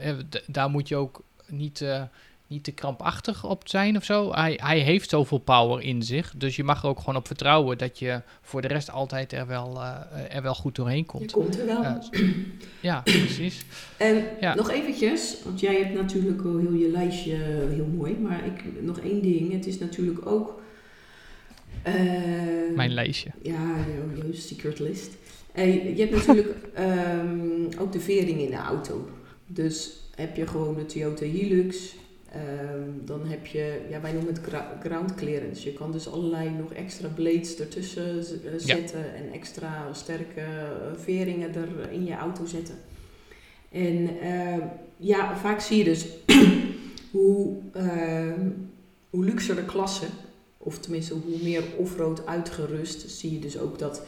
eh, daar moet je ook niet, eh, niet te krampachtig op zijn of zo. Hij, hij heeft zoveel power in zich. Dus je mag er ook gewoon op vertrouwen dat je voor de rest altijd er wel, eh, er wel goed doorheen Je komt. komt er wel. Eh, ja, precies. En Ja. nog eventjes, want jij hebt natuurlijk al heel je lijstje heel mooi. Maar ik, nog één ding, het is natuurlijk ook... eh, Mijn lijstje. Ja, jouw jouw secret list. En je hebt natuurlijk ehm, ook de vering in de auto. Dus heb je gewoon de Toyota Hilux. Ehm, dan heb je, ja, wij noemen het ground clearance. Je kan dus allerlei nog extra blades ertussen eh, zetten en extra sterke eh, veringen er in je auto zetten. En ehm, ja, vaak zie je dus hoe, ehm, hoe luxer de klasse, of tenminste hoe meer offroad uitgerust, zie je dus ook dat,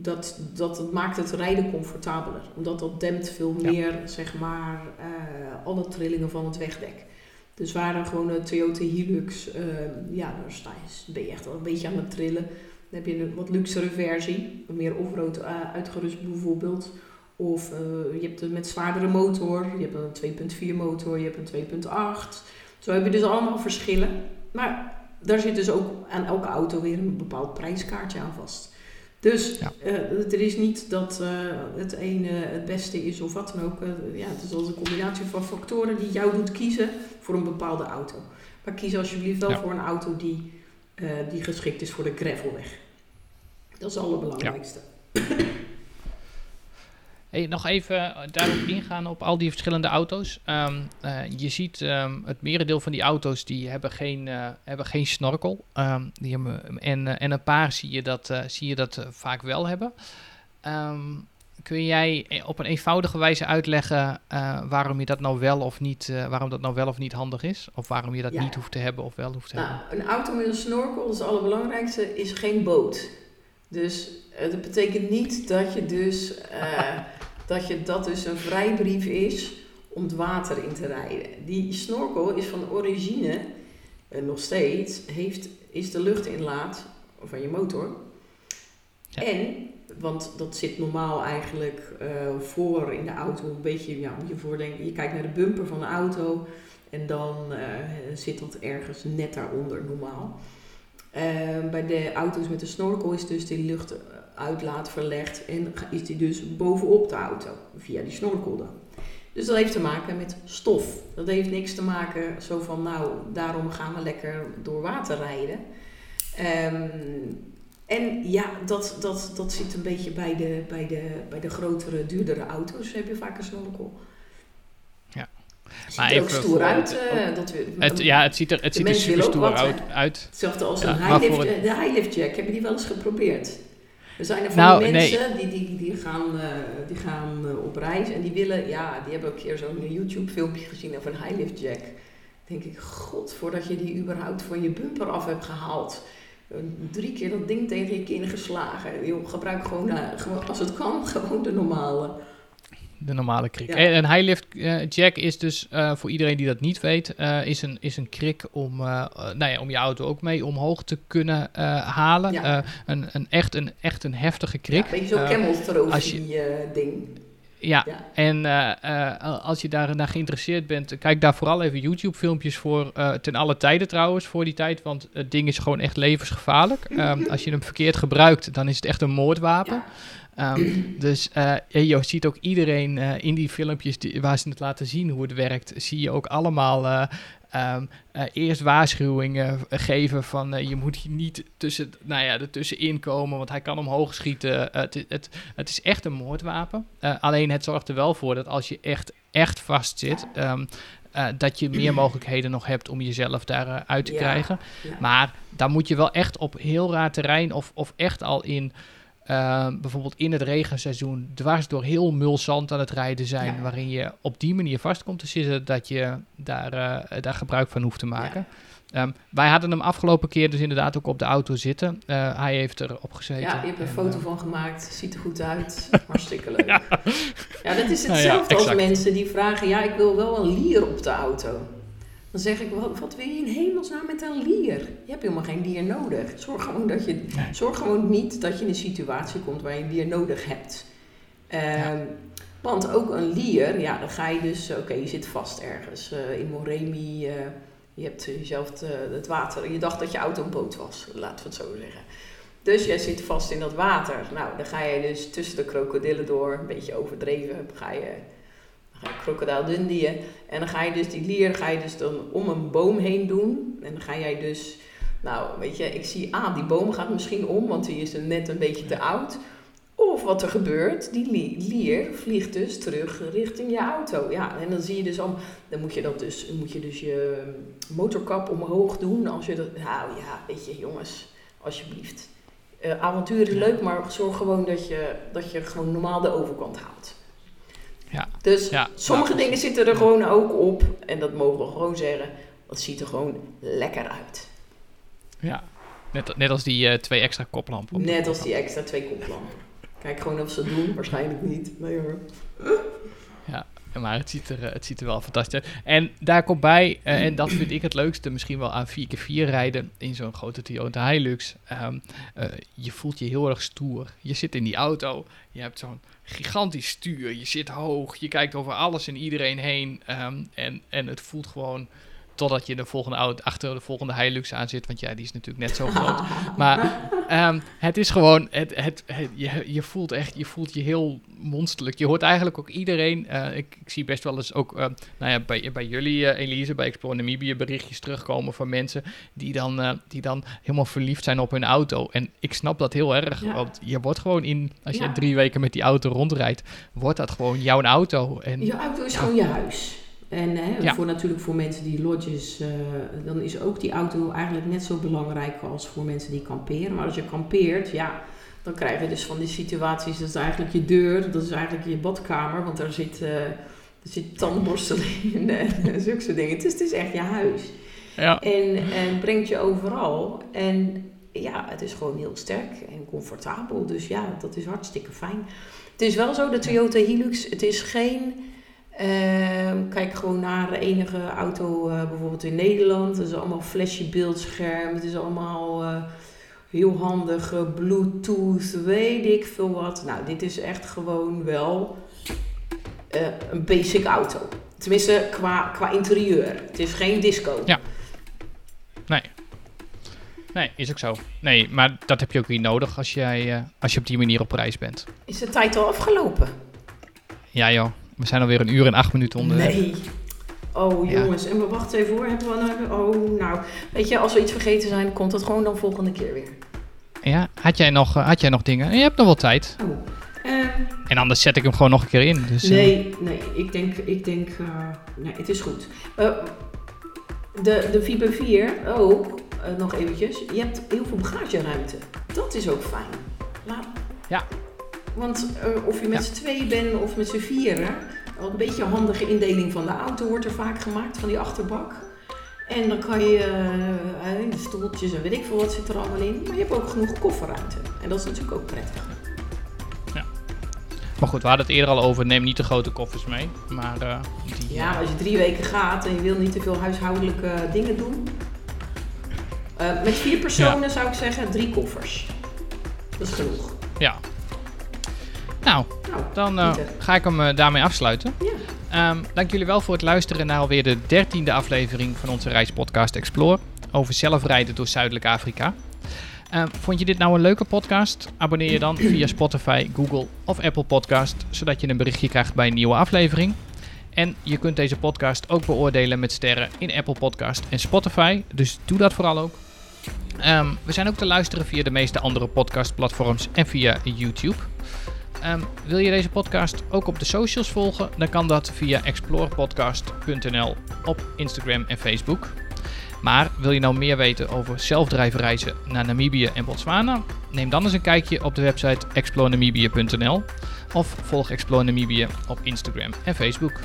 dat, dat maakt het rijden comfortabeler. Omdat dat dempt veel Ja. meer, zeg maar, eh, alle trillingen van het wegdek. Dus waar dan gewoon een Toyota Hilux, ehm, ja, daar sta je, ben je echt wel een beetje aan het trillen. Dan heb je een wat luxere versie, wat meer offroad eh, uitgerust bijvoorbeeld. Of je hebt een met zwaardere motor, je hebt een 2.4 motor, je hebt een 2.8. Zo heb je dus allemaal verschillen. Maar daar zit dus ook aan elke auto weer een bepaald prijskaartje aan vast. Dus Ja. eh, er is niet dat eh, het ene het beste is of wat dan ook. Eh, ja, het is altijd een combinatie van factoren die jou doet kiezen voor een bepaalde auto. Maar kies alsjeblieft wel Ja. voor een auto die, die geschikt is voor de gravelweg. Dat is het allerbelangrijkste. Hey, nog even eh, daarop ingaan op al die verschillende auto's. Ehm, eh, je ziet ehm, het merendeel van die auto's die hebben geen, eh, hebben geen snorkel. Ehm, die hebben, en, en een paar zie je dat, zie je dat vaak wel hebben. Kun jij op een eenvoudige wijze uitleggen waarom je dat nou wel of niet, waarom dat nou wel of niet handig is? Of waarom je dat Ja. niet hoeft te hebben of wel hoeft te Nou, hebben? een auto met een snorkel, dat is het allerbelangrijkste, is geen boot. Dus dat betekent niet dat je dus dat, je, dat dus een vrijbrief is om het water in te rijden. Die snorkel is van origine, eh, nog steeds, heeft, is de luchtinlaat van je motor. Ja. En, want dat zit normaal eigenlijk eh, voor in de auto, een beetje, ja, moet je voordenken, je kijkt naar de bumper van de auto en dan eh, zit dat ergens net daaronder normaal. Bij de auto's met de snorkel is dus die luchtuitlaat verlegd en is die dus bovenop de auto, via die snorkel dan. Dus dat heeft te maken met stof. Dat heeft niks te maken zo van, nou, daarom gaan we lekker door water rijden. Ehm, en ja, dat, dat, dat zit een beetje bij de, bij, de, bij de grotere, duurdere auto's. heb je vaak een snorkel. Ja. Ziet Maar er ook even stoer voor uit. het- eh, dat we, Het, ja, het ziet er, het ziet er super ook stoer wat, uit. Hetzelfde als Ja, een voor het- eh, de highlift jack. Heb je die wel eens geprobeerd? Er zijn er van Nou, die nee. mensen die, die, die gaan, eh, die gaan eh, op reis en die willen, ja, die hebben ook een keer zo'n YouTube filmpje gezien over een highlift jack. denk ik, god, voordat je die überhaupt van je bumper af hebt gehaald. eh, Drie keer dat ding tegen je kin geslagen. Joh, gebruik gewoon, eh, gewoon, als het kan, gewoon de normale. De normale krik. Ja. En een high lift eh, jack is dus, eh, voor iedereen die dat niet weet, eh, is, een, is een krik om, nou ja, om je auto ook mee omhoog te kunnen eh, halen. Ja. Eh, een, een, echt, een echt een heftige krik. Ja, beetje zo'n Eh, camel trophy als je- eh, ding. ja, Ja. en eh, eh, als je daar naar geïnteresseerd bent, kijk daar vooral even YouTube-filmpjes voor. eh, ten alle tijden trouwens, voor die tijd. Want het ding is gewoon echt levensgevaarlijk. Ehm, als je hem verkeerd gebruikt, dan is het echt een moordwapen. Ja. Ehm, dus eh, je ziet ook iedereen eh, in die filmpjes die, waar ze het laten zien hoe het werkt, zie je ook allemaal eh, ehm, eh, eerst waarschuwingen geven van je moet hier niet tussen, nou ja, ertussenin komen, want hij kan omhoog schieten. Het, het, het is echt een moordwapen. Alleen het zorgt er wel voor dat als je echt, echt vast zit, ehm, eh, dat je meer mogelijkheden nog hebt om jezelf daaruit uit te Ja. krijgen. Ja. Maar dan moet je wel echt op heel raar terrein of, of echt al in, eh, bijvoorbeeld in het regenseizoen, dwars door heel mul zand aan het rijden zijn, Ja. waarin je op die manier vast komt te zitten, dat je daar, eh, daar gebruik van hoeft te maken. Ehm, wij hadden hem afgelopen keer dus inderdaad ook op de auto zitten. Eh, hij heeft erop gezeten. Ja, je hebt er een En, foto eh, van gemaakt. Ziet er goed uit. Hartstikke leuk. Ja, dat is Nou hetzelfde als mensen die vragen... Ja, ik wil wel een lier op de auto. Dan zeg ik, wat, wat wil je in hemelsnaam met een lier? Je hebt helemaal geen lier nodig. Zorg gewoon, dat je, Nee. zorg gewoon niet dat je in een situatie komt waar je een lier nodig hebt. Ehm, Want ook een lier, ja, dan ga je dus... Oké, je zit vast ergens eh, in Moremi... eh, je hebt jezelf te- het water... Je dacht dat je auto een boot was, laten we het zo zeggen. Dus jij zit vast in dat water. Nou, dan ga je dus tussen de krokodillen door, een beetje overdreven, ga je, krokodil Dundee. En dan ga je dus die lier ga je dus dan om een boom heen doen. En dan ga jij dus, nou weet je, ik zie, ah, die boom gaat misschien om, want die is net een beetje te oud. Of wat er gebeurt, die li- lier vliegt dus terug richting je auto. Ja, en dan zie je dus al, dan moet je dat dus, moet je dus je motorkap omhoog doen. Als je dat, nou ja, weet je, jongens, alsjeblieft. Eh, avontuur is leuk, maar zorg gewoon dat je, dat je gewoon normaal de overkant haalt. Dus Ja, sommige nou, dingen zitten er gewoon ook op. En dat mogen we gewoon zeggen. Dat ziet er gewoon lekker uit. Ja, net, net als die eh, twee extra koplampen. Net als die extra twee koplampen. Kijk gewoon of ze het doen. Waarschijnlijk niet. Nee hoor. Maar het ziet, er, eh, het ziet er wel fantastisch uit. En daar komt bij, eh, en dat vind ik het leukste, misschien wel aan 4x4 rijden in zo'n grote Toyota Hilux. Ehm, eh, je voelt je heel erg stoer. Je zit in die auto, je hebt zo'n gigantisch stuur, je zit hoog, je kijkt over alles en iedereen heen. ehm, en, en het voelt gewoon totdat je de volgende auto, achter de volgende Hilux aan zit, want ja, die is natuurlijk net zo groot. Maar ehm, het is gewoon, het, het, het- je, je voelt echt, je voelt je heel monsterlijk. Je hoort eigenlijk ook iedereen, eh, ik, ik zie best wel eens ook, eh, nou ja, bij, bij jullie, eh, Elise, bij Explore Namibië, berichtjes terugkomen van mensen die dan, eh, die dan helemaal verliefd zijn op hun auto. En ik snap dat heel erg, Ja. want je wordt gewoon in, als je Ja. drie weken met die auto rondrijdt, wordt dat gewoon jouw auto. En Je auto is gewoon je huis. En hè, Ja. voor natuurlijk voor mensen die lodges, eh, dan is ook die auto eigenlijk net zo belangrijk als voor mensen die kamperen. Maar als je kampeert, ja, dan krijg je dus van die situaties, dat is eigenlijk je deur, dat is eigenlijk je badkamer, want daar zit, eh er zit tandborsteling in en zulke soort dingen. Dus het is echt je huis. ja, En, en brengt je overal. En ja, het is gewoon heel sterk en comfortabel. Dus ja, dat is hartstikke fijn. Het is wel zo, de Toyota Hilux, het is geen... ehm, kijk gewoon naar de enige auto eh, bijvoorbeeld in Nederland. Het is allemaal flesje beeldscherm. Het is allemaal eh, heel handig. eh, Bluetooth, weet ik veel wat. Nou, dit is echt gewoon wel een basic auto. Tenminste, qua, qua interieur. Het is geen disco. Ja. nee, is ook zo. Nee, maar dat heb je ook niet nodig als, jij, als je op die manier op reis bent. Is de tijd al afgelopen? Ja joh, we zijn alweer een uur en acht minuten onderweg. Nee. Oh Ja. jongens, en we wachten even hoor. Hebben we nou... Oh, nou. Weet je, als we iets vergeten zijn, komt dat gewoon dan volgende keer weer. Ja, had jij nog, eh, had jij nog dingen? Je hebt nog wel tijd. Oh. Ehm, En anders zet ik hem gewoon nog een keer in. Dus, eh, nee, nee. Ik denk... Ik denk eh, nee, het is goed. De, de Viper 4 ook, nog eventjes. Je hebt heel veel bagageruimte. Dat is ook fijn. Laat... Ja. Want eh, of je met Ja. z'n tweeën bent of met z'n vieren... Een beetje een handige indeling van de auto wordt er vaak gemaakt, van die achterbak. En dan kan je, eh, eh, stoeltjes en weet ik veel wat zit er allemaal in. Maar je hebt ook genoeg kofferruimte. En dat is natuurlijk ook prettig. Maar goed, we hadden het eerder al over. Neem niet te grote koffers mee. Maar uh, die, Ja, als je drie weken gaat en je wil niet te veel huishoudelijke dingen doen. Uh, met vier personen zou ik zeggen drie koffers. Dat is genoeg. Ja. Nou, nou dan uh, ga ik hem daarmee afsluiten. Ja. Um, dank jullie wel voor het luisteren naar alweer de dertiende aflevering van onze reispodcast Explore. Over zelfrijden door Zuidelijk Afrika. Uh, vond je dit nou een leuke podcast? Abonneer je dan via Spotify, Google of Apple Podcast, zodat je een berichtje krijgt bij een nieuwe aflevering. En je kunt deze podcast ook beoordelen met sterren in Apple Podcast en Spotify, dus doe dat vooral ook. Um, we zijn ook te luisteren via de meeste andere podcastplatforms en via YouTube. Um, wil je deze podcast ook op de socials volgen? Dan kan dat via explorepodcast.nl op Instagram en Facebook. Maar wil je nou meer weten over zelfdrijvenreizen naar Namibië en Botswana? Neem dan eens een kijkje op de website explorenamibia.nl of volg Explore Namibië op Instagram en Facebook.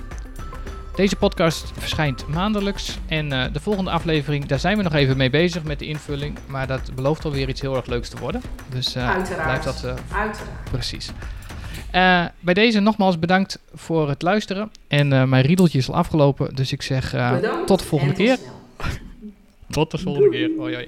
Deze podcast verschijnt maandelijks en uh, de volgende aflevering, daar zijn we nog even mee bezig met de invulling, maar dat belooft alweer iets heel erg leuks te worden. Dus uh, dat... Uh, Uiteraard. Precies. Bij deze nogmaals bedankt voor het luisteren en mijn riedeltje is al afgelopen, dus ik zeg tot de volgende keer. Tot de volgende keer. Hoi hoi.